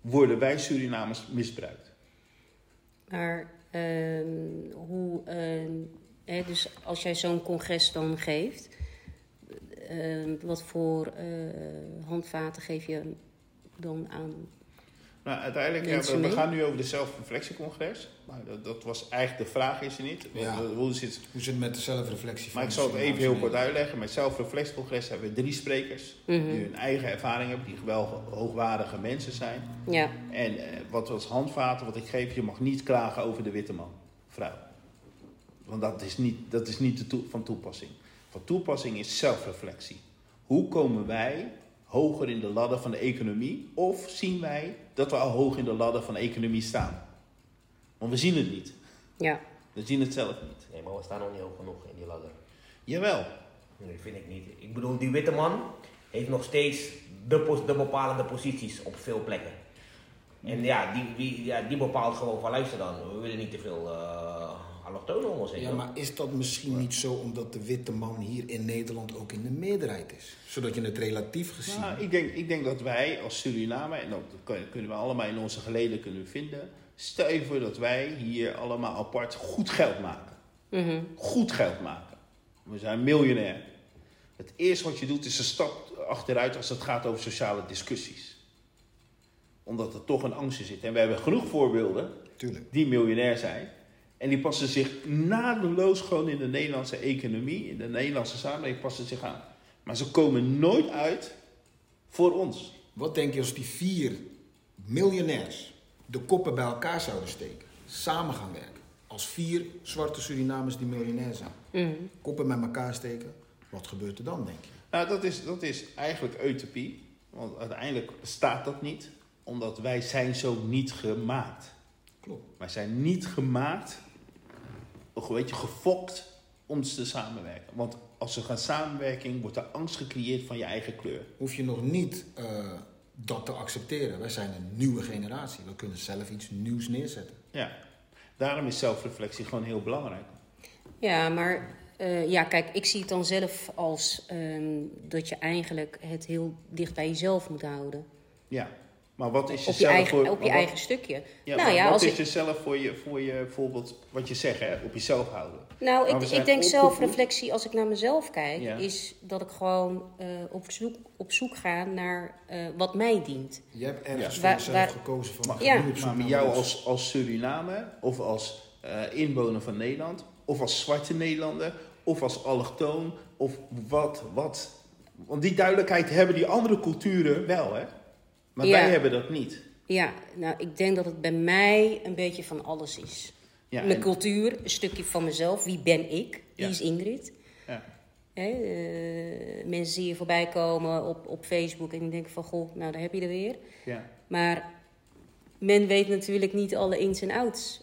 Speaker 2: Worden wij Surinamers misbruikt?
Speaker 4: Maar ehm, hoe, ehm, hè, dus als jij zo'n congres dan geeft, ehm, wat voor eh, handvaten geef je dan aan?
Speaker 2: Nou, uiteindelijk, ja, we, we gaan nu over de zelfreflectiecongres. Maar dat, dat was eigenlijk de vraag, is er niet.
Speaker 1: Ja.
Speaker 2: Hoe- zit
Speaker 1: Hoe zit het met de zelfreflectie
Speaker 2: Maar ik zal het even heel kort uitleggen. Met zelfreflectiecongres hebben we drie sprekers.
Speaker 4: Mhm.
Speaker 2: Die hun eigen ervaring hebben, die wel hoogwaardige mensen zijn.
Speaker 4: Ja,
Speaker 2: En eh, wat als handvaten, wat ik geef, je mag niet klagen over de witte man, vrouw. Want dat is niet, dat is niet de van toepassing. Van toepassing is zelfreflectie. Hoe komen wij hoger in de ladder van de economie? Of zien wij dat we al hoog in de ladder van de economie staan? Want we zien het niet.
Speaker 4: ja.
Speaker 2: We zien het zelf niet.
Speaker 3: Nee, maar we staan nog niet hoog genoeg in die ladder.
Speaker 2: Jawel.
Speaker 3: Nee, vind ik niet. Ik bedoel, die witte man heeft nog steeds de, pos- de bepalende posities op veel plekken. En ja, die, die, ja, die bepaalt gewoon van luister dan, we willen niet te veel eh heen.
Speaker 1: Ja, maar is dat misschien niet zo omdat de witte man hier in Nederland ook in de meerderheid is? Zodat je het relatief gezien...
Speaker 2: Nou, ik, denk, ik denk dat wij als Suriname, en dat kunnen we allemaal in onze geleden kunnen vinden. Stel je voor dat wij hier allemaal apart goed geld maken.
Speaker 4: Mhm.
Speaker 2: Goed geld maken. We zijn miljonair. Het eerste wat je doet is een stap achteruit als het gaat over sociale discussies. Omdat er toch een angst in zit. En we hebben genoeg voorbeelden
Speaker 1: Tuurlijk.
Speaker 2: die miljonair zijn. En die passen zich nadeloos gewoon in de Nederlandse economie, in de Nederlandse samenleving, passen zich aan. Maar ze komen nooit uit voor ons.
Speaker 1: Wat denk je als die vier miljonairs de koppen bij elkaar zouden steken? Samen gaan werken. Als vier zwarte Surinamers die miljonair zijn.
Speaker 4: Mhm.
Speaker 1: Koppen met elkaar steken. Wat gebeurt er dan, denk je?
Speaker 2: Nou, dat is, dat is eigenlijk utopie. Want uiteindelijk bestaat dat niet. Omdat wij zijn zo niet gemaakt.
Speaker 1: Klopt.
Speaker 2: Wij zijn niet gemaakt, een beetje gefokt om te samenwerken. Want als we gaan samenwerken, wordt er angst gecreëerd van je eigen kleur.
Speaker 1: Hoef je nog niet eh, dat te accepteren. Wij zijn een nieuwe generatie. We kunnen zelf iets nieuws neerzetten.
Speaker 2: Ja, daarom is zelfreflectie gewoon heel belangrijk.
Speaker 4: Ja, maar eh, ja, kijk, ik zie het dan zelf als ehm, dat je eigenlijk het heel dicht bij jezelf moet houden.
Speaker 2: Ja, maar wat is
Speaker 4: Op je
Speaker 2: jezelf
Speaker 4: eigen,
Speaker 2: voor...
Speaker 4: op je
Speaker 2: wat-
Speaker 4: eigen stukje.
Speaker 2: Ja,
Speaker 4: nou ja,
Speaker 2: wat
Speaker 4: als
Speaker 2: is
Speaker 4: ik,
Speaker 2: jezelf voor je, voor je bijvoorbeeld, wat je zegt, hè, op jezelf houden?
Speaker 4: nou,
Speaker 2: maar
Speaker 4: ik, ik denk
Speaker 2: opgevoed-
Speaker 4: zelfreflectie als ik naar mezelf kijk,
Speaker 2: Ja.
Speaker 4: is dat ik gewoon eh, op, zoek, op zoek ga naar eh, wat mij dient.
Speaker 1: Je hebt ergens
Speaker 2: Ja.
Speaker 1: voor
Speaker 4: Waar-
Speaker 1: jezelf
Speaker 4: waar-
Speaker 1: gekozen van...
Speaker 2: Maar,
Speaker 4: Ja.
Speaker 2: maar met jou als, als Suriname, of als eh, inwoner van Nederland, of als zwarte Nederlander, of als allochtoon, of wat, wat. Want die duidelijkheid hebben die andere culturen wel, hè? Maar
Speaker 4: Ja.
Speaker 2: wij hebben dat niet.
Speaker 4: Ja, nou, ik denk dat het bij mij een beetje van alles is.
Speaker 2: Ja,
Speaker 4: Mijn
Speaker 2: en-
Speaker 4: cultuur, een stukje van mezelf. Wie ben ik? Wie is Ingrid?
Speaker 2: ja.
Speaker 4: Hè, eh, mensen zie je voorbij komen op, op Facebook en denken van... Goh, nou, daar heb je er weer.
Speaker 2: Ja.
Speaker 4: Maar men weet natuurlijk niet alle ins en outs.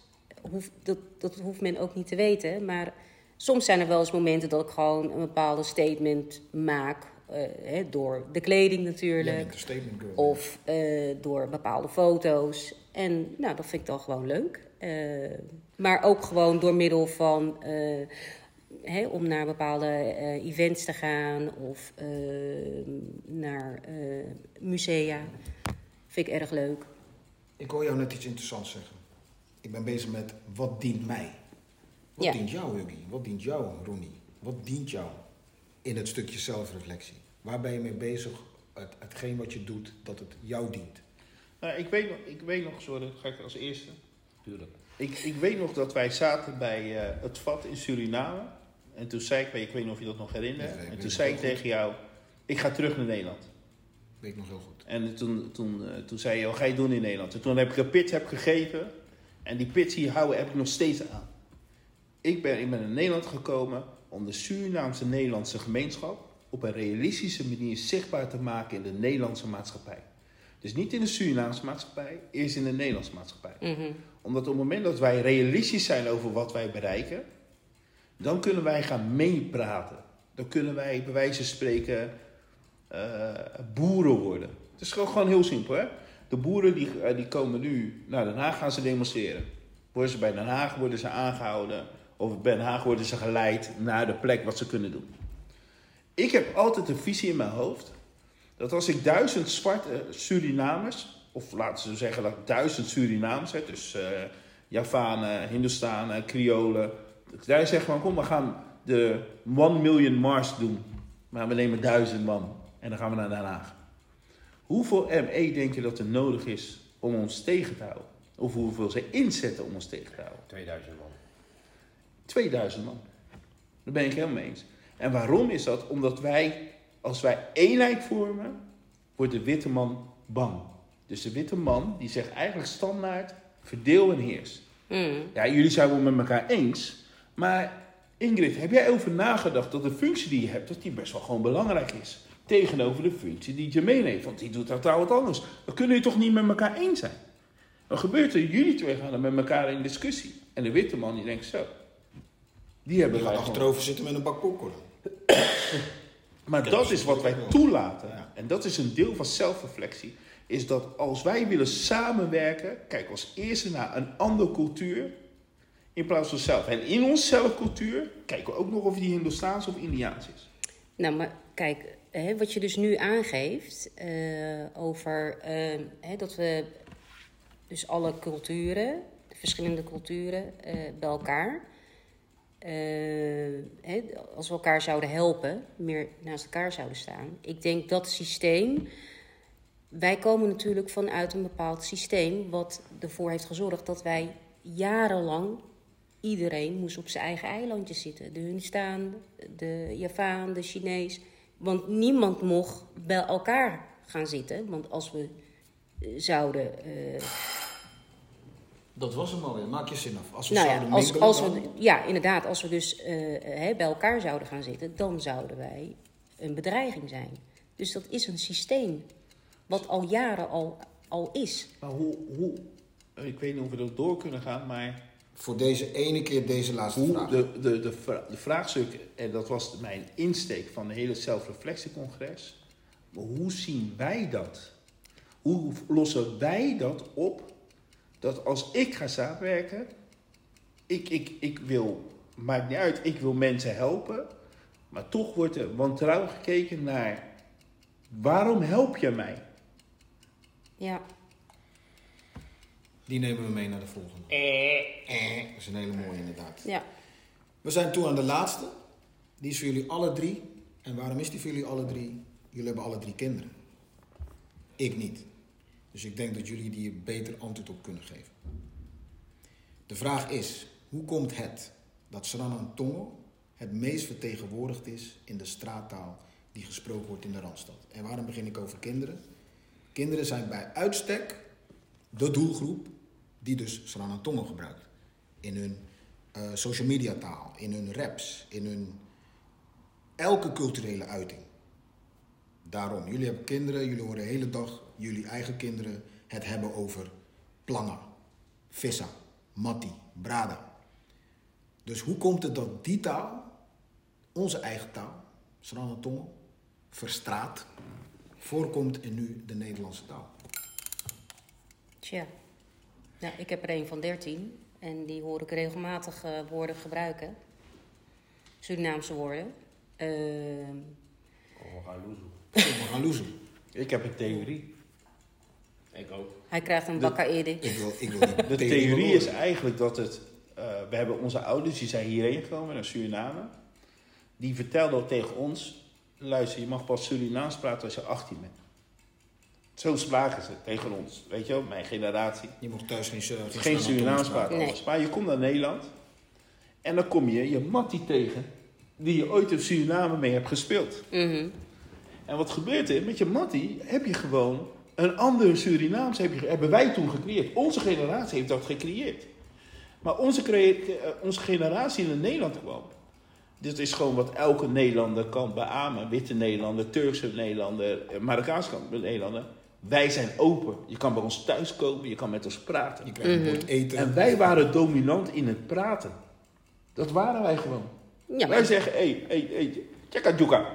Speaker 4: Dat, dat hoeft men ook niet te weten. Maar soms zijn er wel eens momenten dat ik gewoon een bepaalde statement maak. Eh, hè, door de kleding natuurlijk.
Speaker 1: girl.
Speaker 4: Of eh, door bepaalde foto's. En nou, dat vind ik dan gewoon leuk. Eh, maar ook gewoon door middel van om naar bepaalde events te gaan of naar musea. Vind ik erg leuk.
Speaker 1: Ik hoor jou net iets interessants zeggen. Ik ben bezig met wat dient mij? Wat
Speaker 4: Ja.
Speaker 1: dient jou, Huggy? Wat dient jou, Ronnie? Wat dient jou in het stukje zelfreflectie? Waar ben je mee bezig? Het, hetgeen wat je doet, dat het jou dient.
Speaker 2: Nou, ik, weet nog, ik weet nog, sorry, dat ga ik als eerste.
Speaker 3: Tuurlijk.
Speaker 2: Ik, ik weet nog dat wij zaten bij eh, het vat in Suriname. En toen zei ik, ik weet niet of je dat nog herinnert.
Speaker 1: Ja,
Speaker 2: en toen zei ik tegen jou, ik ga terug naar Nederland.
Speaker 1: Weet ik nog heel goed.
Speaker 2: En toen, toen, eh, toen zei je, wat ga je doen in Nederland? En toen heb ik een pitch heb gegeven. En die pitch hier houden heb ik nog steeds aan. Ik ben, ik ben in Nederland gekomen om de Surinaamse Nederlandse gemeenschap op een realistische manier zichtbaar te maken in de Nederlandse maatschappij. Dus niet in de Surinaamse maatschappij, eerst in de Nederlandse maatschappij.
Speaker 4: Mhm.
Speaker 2: Omdat op het moment dat wij realistisch zijn over wat wij bereiken, dan kunnen wij gaan meepraten. Dan kunnen wij bij wijze van spreken eh, boeren worden. Het is gewoon, gewoon heel simpel. Hè? De boeren die, eh, die komen nu naar Den Haag gaan ze demonstreren. Worden ze bij Den Haag worden ze aangehouden. Of bij Den Haag worden ze geleid naar de plek wat ze kunnen doen. Ik heb altijd een visie in mijn hoofd. Dat als ik duizend zwarte Surinamers, of laten we zeggen dat duizend Surinaams heb, dus eh Javanen, Hindustanen, Kriolen. Daar zeg van kom, we gaan de one million Mars doen. Maar we nemen duizend man en dan gaan we naar Den Haag. Hoeveel ME denk je dat er nodig is om ons tegen te houden? Of hoeveel ze inzetten om ons tegen te houden?
Speaker 3: 2000 man.
Speaker 2: 2000 man. Daar ben ik helemaal mee eens. En waarom is dat? Omdat wij, als wij eenheid vormen, wordt de witte man bang. Dus de witte man, die zegt eigenlijk standaard, verdeel en heers.
Speaker 4: Mm.
Speaker 2: Ja, jullie zijn wel met elkaar eens. Maar Ingrid, heb jij over nagedacht dat de functie die je hebt, dat die best wel gewoon belangrijk is? Tegenover de functie die Jermaine heeft. Want die doet totaal wat anders. Dan kunnen jullie toch niet met elkaar eens zijn? Dan gebeurt er, jullie twee gaan dan met elkaar in discussie. En de witte man die denkt zo. Die hebben
Speaker 1: Je
Speaker 2: wij
Speaker 1: achterover zitten met een bak popcorn.
Speaker 2: Maar dat is wat wij toelaten.
Speaker 1: Ja.
Speaker 2: En dat is een deel van zelfreflectie. Is dat als wij willen samenwerken, kijk als eerste naar een andere cultuur in plaats van zelf. En in onze zelfcultuur kijken we ook nog of die Hindoestaans of Indiaans is.
Speaker 4: Nou, maar kijk, hè, wat je dus nu aangeeft eh, over eh, hè, dat we dus alle culturen, de verschillende culturen, eh, bij elkaar, hè, als we elkaar zouden helpen, meer naast elkaar zouden staan. Ik denk dat systeem. Wij komen natuurlijk vanuit een bepaald systeem wat ervoor heeft gezorgd dat wij jarenlang iedereen moest op zijn eigen eilandje zitten. De Hunstaan, de Javaan, de Chinees. Want niemand mocht bij elkaar gaan zitten. Want als we eh, zouden. eh,
Speaker 1: Dat was hem alweer. Maak je zin af. Als we
Speaker 4: nou ja,
Speaker 1: zouden
Speaker 4: als,
Speaker 1: mingelen,
Speaker 4: als
Speaker 1: dan-
Speaker 4: we, ja, inderdaad, als we dus eh, eh, hè, bij elkaar zouden gaan zitten, dan zouden wij een bedreiging zijn. Dus dat is een systeem. Wat al jaren al, al is.
Speaker 2: Maar hoe, hoe, ik weet niet of we dat door kunnen gaan, maar
Speaker 1: Voor deze ene keer deze laatste
Speaker 2: hoe
Speaker 1: vraag.
Speaker 2: de, de, de, de vraagstuk, en dat was mijn insteek van de hele zelfreflectiecongres. Maar hoe zien wij dat? Hoe lossen wij dat op? Dat als ik ga samenwerken, ik, ik, ik wil, maakt niet uit, ik wil mensen helpen. Maar toch wordt er wantrouwig gekeken naar, waarom help je mij?
Speaker 4: Ja,
Speaker 1: Die nemen we mee naar de volgende. Eh. Dat is een hele mooie inderdaad.
Speaker 4: ja.
Speaker 1: We zijn toe aan de laatste. Die is voor jullie alle drie. En waarom is die voor jullie alle drie? Jullie hebben alle drie kinderen. Ik niet. Dus ik denk dat jullie die beter antwoord op kunnen geven. De vraag is, hoe komt het dat Sranan het meest vertegenwoordigd is in de straattaal die gesproken wordt in de Randstad? En waarom begin ik over kinderen? Kinderen zijn bij uitstek de doelgroep die dus Sranan Tongo gebruikt. In hun eh, social media taal, in hun raps, in hun elke culturele uiting. Daarom, jullie hebben kinderen, jullie horen de hele dag jullie eigen kinderen het hebben over planga, vissa, matti, brada. Dus hoe komt het dat die taal, onze eigen taal, Sranatongo, verstraat, voorkomt in nu de Nederlandse taal?
Speaker 4: Tja. Nou, ik heb er een van 13 en die hoor ik regelmatig eh, woorden gebruiken. Surinaamse woorden.
Speaker 3: We gaan loezen.
Speaker 1: We gaan loezen.
Speaker 2: Ik heb een theorie.
Speaker 3: Ik ook.
Speaker 4: hij krijgt een
Speaker 2: De-
Speaker 4: bakka edi.
Speaker 1: Ik wil, ik wil
Speaker 2: De
Speaker 1: theorie
Speaker 2: is eigenlijk dat het. eh, we hebben onze ouders, die zijn hierheen gekomen naar Suriname. Die vertelden ook tegen ons: luister, je mag pas Surinaams praten als je 18 bent. Zo spraken ze tegen ons. Weet je wel, mijn generatie.
Speaker 1: Je mocht thuis geen, geen,
Speaker 2: Geen
Speaker 1: Staan
Speaker 2: Surinaams praten.
Speaker 4: Nee.
Speaker 2: Maar je komt naar Nederland. En dan kom je je mattie tegen. Die je ooit in Suriname mee hebt gespeeld.
Speaker 4: Mhm.
Speaker 2: En wat gebeurt er? Met je mattie heb je gewoon een ander Surinaams heb je, hebben wij toen gecreëerd. Onze generatie heeft dat gecreëerd. Maar onze, eh, onze generatie in Nederland kwam. Dit is gewoon wat elke Nederlander kan beamen. Witte Nederlander, Turkse Nederlander, eh, Marokkaanse Nederlander. Wij zijn open. Je kan bij ons thuiskomen, je kan met ons praten.
Speaker 1: Je krijgt een bord eten.
Speaker 2: En wij waren dominant in het praten. Dat waren wij gewoon.
Speaker 4: Ja,
Speaker 2: Wij zeggen, hé, hé, hé, check out Juka.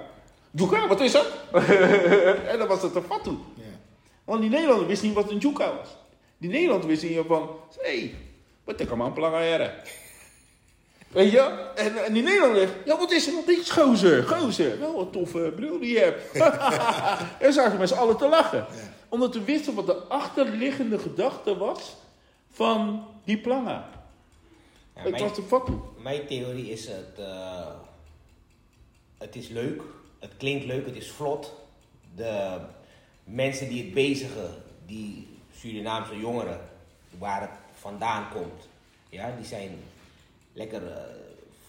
Speaker 2: Juka, wat is dat? en dan was het een fatu. Want die Nederlander wist niet wat een Juka was. Die Nederlander wist niet van, hé, hey, wat ik aan plangeren. Weet je? En, en die Nederlander zegt, ja, wat is er nog iets, gozer, gozer. Wel, wat toffe bril die je hebt. en zaten met z'n allen te lachen. Omdat we wisten wat de achterliggende gedachte was van die planga.
Speaker 3: Ja,
Speaker 2: het
Speaker 3: mijn-
Speaker 2: was de.
Speaker 3: Mijn theorie is het, eh, het is leuk, het klinkt leuk, het is vlot. De mensen die het bezigen, die Surinaamse jongeren, waar het vandaan komt, ja, die zijn lekker eh,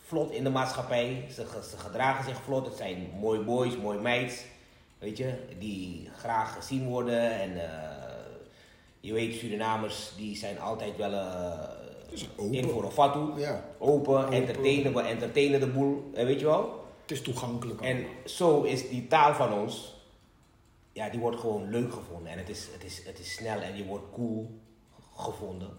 Speaker 3: vlot in de maatschappij. Ze, ze gedragen zich vlot, het zijn mooi boys, mooi meids, weet je, die graag gezien worden. En eh, je weet, Surinamers, die zijn altijd wel eh,
Speaker 1: open.
Speaker 3: in voor een fatu.
Speaker 1: Ja.
Speaker 3: Open, entertainen, we entertainen de boel, weet je wel.
Speaker 1: Het is toegankelijk.
Speaker 3: En zo is die taal van ons, ja, die wordt gewoon leuk gevonden. En het is, het is, het is snel en je wordt cool gevonden.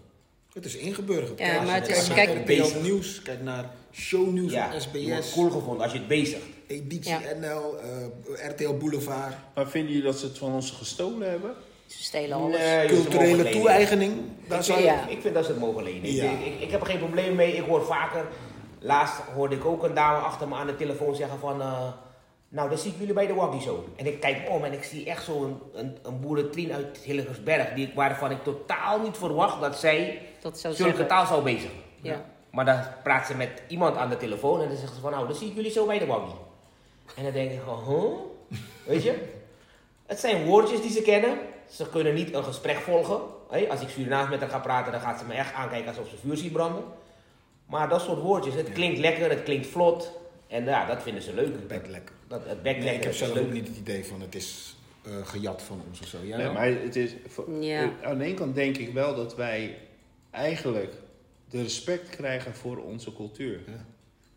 Speaker 1: Het is ingeburgerd.
Speaker 4: Ja,
Speaker 1: Kijk,
Speaker 3: maar het is-
Speaker 1: naar
Speaker 3: kijk-
Speaker 1: RTL
Speaker 3: bezig.
Speaker 1: Nieuws, kijk naar shownieuws
Speaker 3: Ja,
Speaker 1: van
Speaker 3: je wordt
Speaker 1: SBS,
Speaker 3: cool gevonden als je het bezigt.
Speaker 1: Editie
Speaker 4: Ja.
Speaker 1: NL, eh, RTL Boulevard.
Speaker 2: Maar vinden jullie dat ze het van ons gestolen hebben?
Speaker 4: ze stelen alles.
Speaker 3: Nee,
Speaker 1: Culturele toe-eigening. Daar
Speaker 3: Ik,
Speaker 1: zou
Speaker 4: Ja.
Speaker 3: ik vind dat ze het mogen lenen. Ik-
Speaker 1: Ja.
Speaker 3: Ik, ik, ik heb er geen probleem mee. Ik hoor vaker. Laatst hoorde ik ook een dame achter me aan de telefoon zeggen van... eh, nou, dan zie ik jullie bij de Waggy zo. En ik kijk om en ik zie echt zo een, een, een boerentrien uit Hillegersberg... Die, ik- waarvan ik totaal niet verwacht dat zij
Speaker 4: Dat zou
Speaker 3: zulke
Speaker 4: zeggen.
Speaker 3: taal zou bezigen.
Speaker 4: Ja.
Speaker 3: Maar dan praat ze met iemand aan de telefoon en dan zegt ze van... Nou, dan zie ik jullie zo bij de Waggy. En dan denk ik van, huh? Weet je? Het zijn woordjes die ze kennen. Ze kunnen niet een gesprek volgen. Hé, Als ik Surinaams met haar ga praten, dan gaat ze me echt aankijken alsof ze vuur ziet branden. Maar dat soort woordjes, het klinkt lekker, het klinkt vlot. En ja, dat vinden ze leuk.
Speaker 1: bek lekker.
Speaker 3: Dat, het
Speaker 1: Nee, ik heb zelf
Speaker 3: leuk.
Speaker 1: ook niet het idee van het is eh, gejat van ons of zo. Ja,
Speaker 2: Nee,
Speaker 1: wel?
Speaker 2: maar het is,
Speaker 4: Ja.
Speaker 2: aan de ene kant denk ik wel dat wij eigenlijk de respect krijgen voor onze cultuur.
Speaker 1: Ja.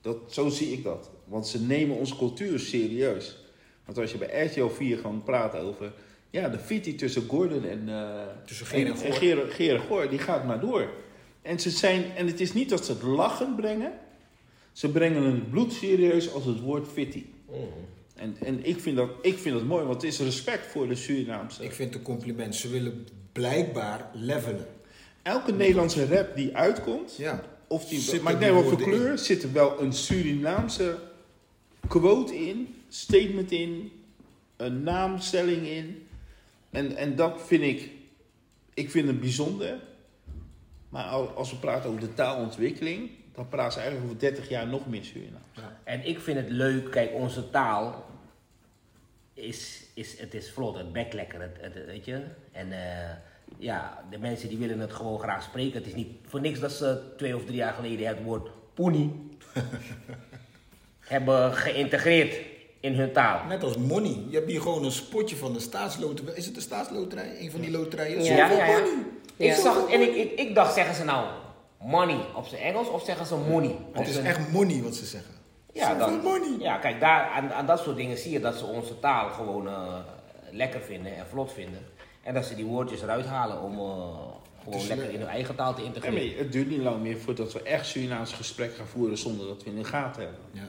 Speaker 2: Dat, zo zie ik dat. Want ze nemen onze cultuur serieus. Want als je bij RTL 4 gewoon praat over... Ja, de fitty tussen Gordon en... eh,
Speaker 1: Tussen Geer en Goor.
Speaker 2: Geer, Geer en Goor, die gaat maar door. En, ze zijn, en het is niet dat ze het lachen brengen. Ze brengen het bloed serieus als het woord fitty. En, en ik, vind dat, ik vind dat mooi, want het is respect voor de Surinaamse.
Speaker 1: Ik vind het een compliment. Ze willen blijkbaar levelen.
Speaker 2: Elke Nederlandse rap die uitkomt,
Speaker 1: Ja.
Speaker 2: of die,
Speaker 1: Zitten
Speaker 2: maar ik neem voor kleur, zit er wel een Surinaamse quote in, statement in, een naamstelling in. En, en dat vind ik, ik vind het bijzonder. Maar al- als we praten over de taalontwikkeling, dan praten ze eigenlijk over 30 jaar nog meer Surinaam.
Speaker 3: En ik vind het leuk, kijk, onze taal is, is, het is vlot, het bek lekker, het, het- weet je. En eh, ja, de mensen die willen het gewoon graag spreken. Het is niet voor niks dat ze twee of drie jaar geleden het woord poenie hebben geïntegreerd in hun taal.
Speaker 1: Net als money. Je hebt hier gewoon een spotje van de staatsloterij. Is het de staatsloterij? Een van die loterijen?
Speaker 4: Ja.
Speaker 3: Ja, ja, ja.
Speaker 1: money.
Speaker 3: Ik
Speaker 4: Ja.
Speaker 3: zag, en ik, ik, ik dacht, zeggen ze nou money op zijn Engels of zeggen ze money?
Speaker 1: Het is echt money wat ze zeggen.
Speaker 3: Ja, dan,
Speaker 1: money.
Speaker 3: ja, kijk, daar, aan, aan dat soort dingen zie je dat ze onze taal gewoon eh, lekker vinden en vlot vinden. En dat ze die woordjes eruit halen om eh, gewoon
Speaker 1: is
Speaker 3: lekker in hun eigen taal te integreren.
Speaker 2: het duurt niet lang meer voordat we echt Surinaams gesprek gaan voeren zonder dat we in de gaten hebben.
Speaker 1: Ja.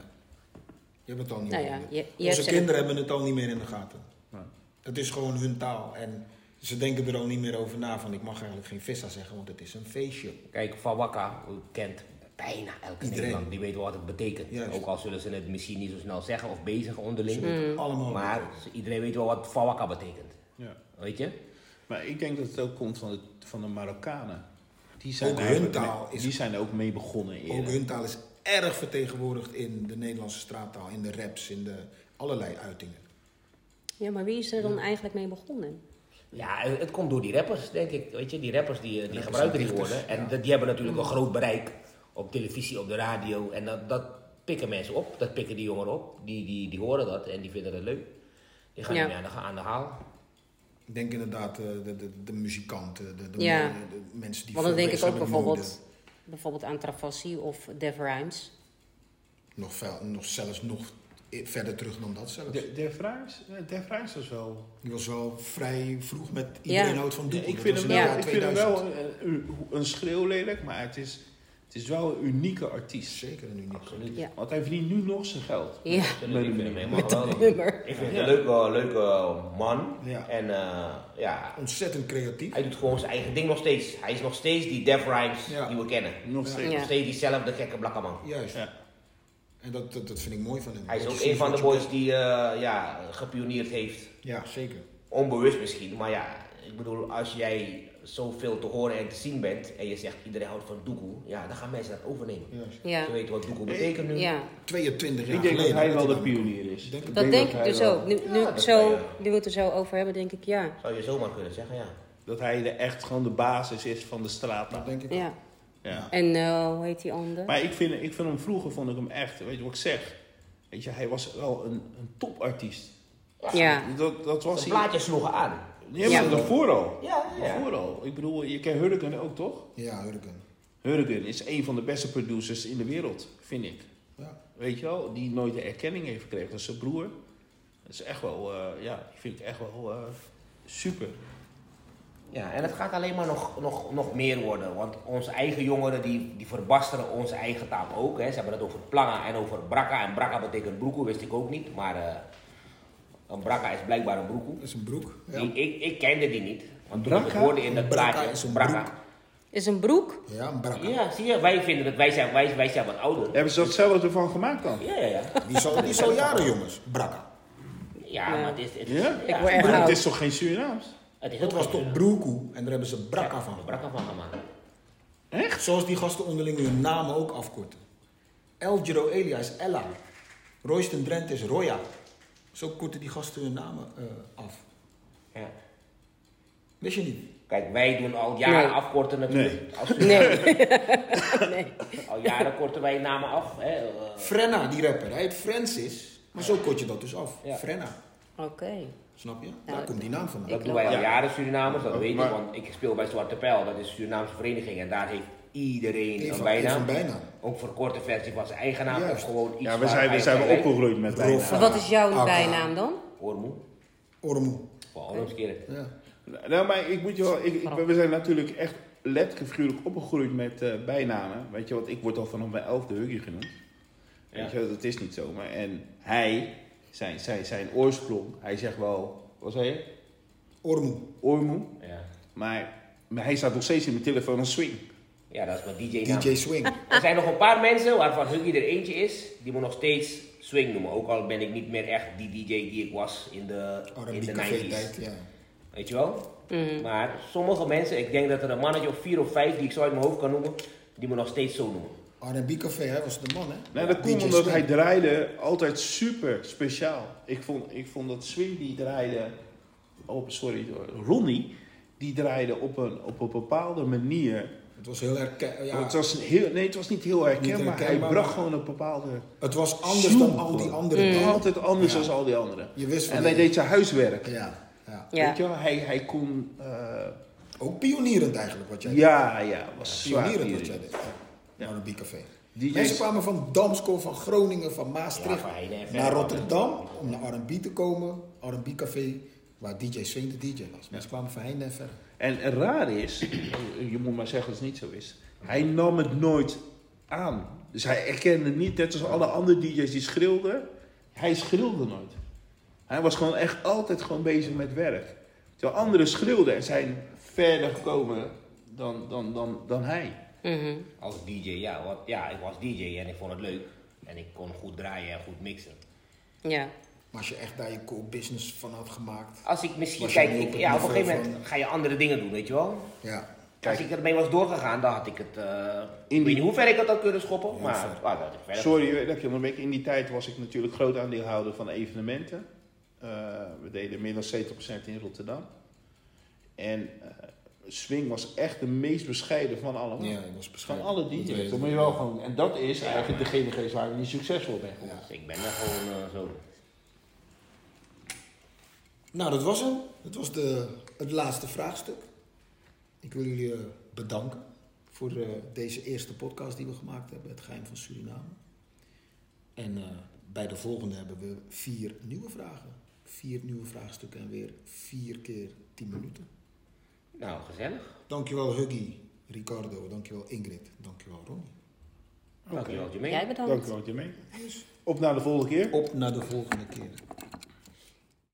Speaker 1: Je hebt het al niet
Speaker 4: Nou
Speaker 1: meer.
Speaker 4: ja,
Speaker 1: in de-
Speaker 4: je- je
Speaker 1: Onze kinderen hebben het al niet meer in de gaten.
Speaker 2: Nee.
Speaker 1: Het is gewoon hun taal. En ze denken er al niet meer over na van ik mag eigenlijk geen vissa zeggen, want het is een feestje.
Speaker 3: Kijk, Fawaka kent bijna elke
Speaker 1: Iedereen.
Speaker 3: Nederland. Die weet wel wat het betekent.
Speaker 1: Juist.
Speaker 3: Ook al zullen ze het misschien niet zo snel zeggen of bezigen onderling.
Speaker 1: Ze weten allemaal
Speaker 3: Maar iedereen weet wel wat Fawaka betekent.
Speaker 2: Ja.
Speaker 3: Weet je?
Speaker 2: Maar ik denk dat het ook komt van de, van de Marokkanen. Die zijn,
Speaker 1: Ook hun taal
Speaker 2: mee-
Speaker 1: is-
Speaker 2: die zijn er ook mee begonnen eerder.
Speaker 1: Ook hun taal is erg vertegenwoordigd in de Nederlandse straattaal, in de raps, in de allerlei uitingen.
Speaker 4: Ja, maar wie is er dan eigenlijk mee begonnen?
Speaker 3: Ja, het komt door die rappers, denk ik. Weet je, die rappers die, die
Speaker 1: Rappers
Speaker 3: gebruiken
Speaker 1: en
Speaker 3: die woorden. En
Speaker 1: ja.
Speaker 3: die hebben natuurlijk een groot bereik op televisie, op de radio. En dat, dat pikken mensen op. Dat pikken die jongeren op. Die, die, die horen dat en die vinden het leuk. Die gaan
Speaker 4: Ja.
Speaker 3: ermee aan de, aan de haal.
Speaker 1: Ik denk inderdaad eh, de, de, de muzikanten, de, de,
Speaker 4: Ja.
Speaker 1: de- de mensen die
Speaker 4: Want dan denk ik ook bijvoorbeeld, bijvoorbeeld aan Travassi of Dev Rhymes.
Speaker 1: Nog, veel, nog zelfs nog verder terug dan dat zelfs.
Speaker 2: De, de Vrijs, de Vrijs was wel...
Speaker 1: Die was wel vrij vroeg met iedereen
Speaker 4: Ja.
Speaker 1: houdt van Doekoe.
Speaker 2: ik
Speaker 1: Dat
Speaker 2: vind hem wel, ik vind hem
Speaker 1: 2000.
Speaker 2: wel een, een, een schreeuw lelijk, maar het is, het is wel een unieke artiest.
Speaker 1: Zeker een uniek.
Speaker 3: Absoluut.
Speaker 4: Ja.
Speaker 2: Want hij verdient nu nog zijn geld.
Speaker 4: Ja,
Speaker 3: Absoluut. Ik vind hem helemaal. Ik vind het
Speaker 2: Ja.
Speaker 3: een leuke, leuke man.
Speaker 1: Ja.
Speaker 3: En eh, ja,
Speaker 1: Ontzettend creatief.
Speaker 3: hij doet gewoon zijn eigen ding nog steeds. Hij is nog steeds die Def Rhymes
Speaker 1: Ja.
Speaker 3: die we kennen.
Speaker 2: Nog
Speaker 1: Ja.
Speaker 2: steeds.
Speaker 4: Ja.
Speaker 3: Nog steeds diezelfde gekke blakke man.
Speaker 1: Juist.
Speaker 2: Ja.
Speaker 1: En dat, dat, dat vind ik mooi van hem.
Speaker 3: Hij is
Speaker 1: Dat
Speaker 3: ook een van de boys die eh, ja, gepioneerd heeft.
Speaker 1: Ja, zeker.
Speaker 3: Onbewust misschien, maar ja, ik bedoel, als jij zoveel te horen en te zien bent en je zegt iedereen houdt van Doekoe, ja, dan gaan mensen dat overnemen.
Speaker 4: Ja,
Speaker 3: Ze weten wat Doekoe betekent nu.
Speaker 4: ja.
Speaker 1: 22 jaar
Speaker 2: Ik denk dat hij wel de pionier is.
Speaker 1: Denk
Speaker 4: Dat denk ik dus ook. Nu, nu,
Speaker 3: Ja,
Speaker 4: zo, nu we het er zo over hebben, denk ik ja.
Speaker 3: Zou je zomaar kunnen zeggen, ja.
Speaker 2: Dat hij de, echt gewoon de basis is van de straat.
Speaker 1: Dat denk ik ook.
Speaker 4: ja.
Speaker 2: Ja.
Speaker 4: En eh, hoe heet die ander?
Speaker 2: Maar ik vind, ik vind hem vroeger, vond ik hem echt, weet je wat ik zeg? Weet je, hij was wel een, een topartiest.
Speaker 4: Ja.
Speaker 2: Dat, dat was
Speaker 3: De
Speaker 2: hij.
Speaker 3: plaatjes sloegen aan.
Speaker 2: Ja,
Speaker 4: Ja.
Speaker 2: maar daarvoor al.
Speaker 3: Ja, ja.
Speaker 2: Daarvoor al. Ik bedoel, je kent Hurricane ook toch?
Speaker 1: Ja, Hurricane.
Speaker 2: Hurricane is een van de beste producers in de wereld, vind ik.
Speaker 1: Ja.
Speaker 2: Weet je wel, die nooit de erkenning heeft gekregen. Dat is zijn broer. Dat is echt wel, eh, ja, die vind ik echt wel eh, super.
Speaker 3: Ja, en het gaat alleen maar nog, nog, nog meer worden. Want onze eigen jongeren die, die verbasteren onze eigen taal ook. Hè. Ze hebben het over planga en over brakka. En brakka betekent broekoe, wist ik ook niet. Maar eh, een brakka is blijkbaar een broekoe.
Speaker 1: Dat is een broek. Ja,
Speaker 3: Ik, ik, ik kende die niet. Want toen ik het
Speaker 2: Brakka?
Speaker 3: hoorde in dat
Speaker 1: Een brakka
Speaker 3: plaatje,
Speaker 1: is een
Speaker 3: brakka.
Speaker 1: broek.
Speaker 4: Is een broek?
Speaker 1: ja een brakka.
Speaker 3: Ja, zie je, wij vinden het, wij zijn, wij, wij zijn wat ouder.
Speaker 2: Hebben ze dat zelf ervan gemaakt dan?
Speaker 3: Ja, ja, ja.
Speaker 1: Die is al, die is al jaren, jongens. Brakka.
Speaker 3: Ja,
Speaker 4: Ja.
Speaker 3: maar het is... Het,
Speaker 2: Ja?
Speaker 4: Ik word erg
Speaker 2: Maar het
Speaker 4: oud.
Speaker 2: is toch geen Surinaams?
Speaker 3: het is
Speaker 1: Dat was toch broekoe en daar hebben ze brakka
Speaker 3: Ja,
Speaker 1: van gemaakt.
Speaker 3: brakka van gemaakt.
Speaker 2: Echt?
Speaker 1: Zoals die gasten onderling hun namen ook afkorten. El Giro Elia is Ella. Royston Drent is Roya. Zo korten die gasten hun namen eh, af.
Speaker 3: Ja.
Speaker 1: Wist je niet?
Speaker 3: Kijk, wij doen al jaren
Speaker 4: Nee.
Speaker 3: afkorten natuurlijk. Als-
Speaker 4: Nee. nee.
Speaker 3: Al jaren korten wij namen af. Hè. eh,
Speaker 1: Frenna, die rapper. Hij heet Francis. Maar zo kort je dat dus af.
Speaker 3: Ja.
Speaker 1: Frenna.
Speaker 4: Oké.
Speaker 1: Snap je?
Speaker 4: Nou,
Speaker 1: Daar komt die naam vandaan.
Speaker 3: Dat doen wij al
Speaker 2: Ja.
Speaker 3: jaren Surinamers, dat
Speaker 2: Oh,
Speaker 3: weet
Speaker 2: maar-
Speaker 3: ik, want ik speel bij Zwarte Pijl, dat is een Surinaamse vereniging en daar heeft iedereen een
Speaker 1: van,
Speaker 3: bijnaam.
Speaker 1: van bijnaam.
Speaker 3: Ook voor korte versie van zijn eigen naam
Speaker 1: Juist.
Speaker 3: of gewoon iets
Speaker 2: Ja, we zijn, we zijn we opgegroeid met bijnaam.
Speaker 4: Wat is jouw
Speaker 1: Akka.
Speaker 4: bijnaam dan?
Speaker 3: Ormoe,
Speaker 1: Ormoe.
Speaker 3: voor alle keer.
Speaker 1: Ja.
Speaker 2: Nou, maar ik moet je wel, ik, ik- we zijn natuurlijk echt letterlijk figuurlijk opgegroeid met eh, bijnamen. Weet je wat, ik word al vanaf mijn elfde Huggy genoemd. Weet je, wel, dat is niet zomaar. En hij, zijn, zijn, zijn oorsprong, hij zegt wel, wat zei je?
Speaker 1: Ormoe.
Speaker 2: Ormoe.
Speaker 3: Ja.
Speaker 2: Maar, maar hij staat nog steeds in mijn telefoon als swing.
Speaker 3: Ja, dat is mijn DJ naam.
Speaker 1: DJ Swing.
Speaker 3: Er zijn nog een paar mensen waarvan Huggy er eentje is, die me nog steeds swing noemen. Ook al ben ik niet meer echt die DJ die ik was in de, in de
Speaker 1: café
Speaker 3: 90s.
Speaker 1: tijd, ja.
Speaker 3: Weet je wel?
Speaker 4: Mhm.
Speaker 3: Maar sommige mensen, ik denk dat er een mannetje of vier of vijf die ik zo uit mijn hoofd kan noemen, die me nog steeds zo noemen.
Speaker 1: R&B café, hij was de man hè.
Speaker 2: Nou, dat
Speaker 1: DJ
Speaker 2: komt omdat hij draaide altijd super speciaal. Ik vond, ik vond dat Swing die draaide, op, sorry, Ronnie, die draaide op een, op een bepaalde manier.
Speaker 1: Het was heel herken... Ja,
Speaker 2: Het was heel, nee, het was niet heel herkenbaar.
Speaker 1: herkenbaar,
Speaker 2: hij bracht
Speaker 1: maar-
Speaker 2: gewoon een bepaalde.
Speaker 1: het was anders dan al die
Speaker 2: gewoon.
Speaker 1: andere dingen.
Speaker 2: Altijd anders
Speaker 1: Ja.
Speaker 2: dan al die anderen.
Speaker 1: Je wist van
Speaker 2: En hij deed zijn huiswerk.
Speaker 1: Ja, ja.
Speaker 4: Ja.
Speaker 2: Weet je wel, hij, hij kon. eh,
Speaker 1: Ook pionierend eigenlijk wat jij deed.
Speaker 2: ja, ja, was.
Speaker 1: Pionierend wat jij deed. Ja. Café.
Speaker 2: DJ's
Speaker 1: Mensen kwamen van Damsko, van Groningen, van Maastricht naar. Rotterdam om naar R&B te komen. R&B café, waar DJ Swing de DJ was. Mensen kwamen van Heinde en verder.
Speaker 2: En raar is, je moet maar zeggen dat het niet zo is. Hij nam het nooit aan. Dus hij erkende niet, net als alle andere DJ's die schreeuwden. Hij schreeuwde nooit. Hij was gewoon echt altijd gewoon bezig met werk. Terwijl anderen schreeuwden en zijn verder gekomen dan, dan, dan, dan hij.
Speaker 4: Mhm.
Speaker 3: Als DJ, ja, want ja, ik was DJ en ik vond het leuk. En ik kon goed draaien en goed mixen.
Speaker 4: Ja.
Speaker 1: Maar als je echt daar je core business van had gemaakt.
Speaker 3: Als ik misschien, kijk, ik, ja, op een gegeven moment ga je andere dingen doen, weet je wel.
Speaker 1: Ja.
Speaker 2: Kijk.
Speaker 3: Als ik ermee was doorgegaan, dan had ik het, eh
Speaker 2: In
Speaker 3: ik weet
Speaker 2: die-
Speaker 3: niet hoe ver ik het had kunnen schoppen, maar
Speaker 1: ver.
Speaker 3: ah, dat had ik verder.
Speaker 2: Sorry dat ik je onderbreek. In die tijd was ik natuurlijk groot aandeelhouder van evenementen. Eh, we deden meer dan 70% in Rotterdam. En eh, Swing was echt de meest bescheiden van allemaal.
Speaker 1: Ja, dat was
Speaker 2: Van
Speaker 1: bescheiden.
Speaker 2: alle
Speaker 1: Dat
Speaker 2: DJ's.
Speaker 1: weet
Speaker 2: Dat moet je wel gewoon. En dat is eigenlijk degene geweest waar ik niet succesvol ben
Speaker 3: ik ben er gewoon eh, zo.
Speaker 1: Nou, dat was hem. Dat was de, het laatste vraagstuk. Ik wil jullie eh, bedanken voor eh, deze eerste podcast die we gemaakt hebben, Het Geheim van Suriname. En eh, bij de volgende hebben we vier nieuwe vragen. Vier nieuwe vraagstukken en weer vier keer tien minuten.
Speaker 3: Nou, gezellig.
Speaker 1: Dankjewel Huggy, Ricardo, dankjewel Ingrid, dankjewel Ronnie.
Speaker 3: Dankjewel, Jermaine.
Speaker 4: Jij bedankt.
Speaker 2: Dank je wel, Jermaine. Op naar de volgende keer.
Speaker 1: Op naar de volgende keer.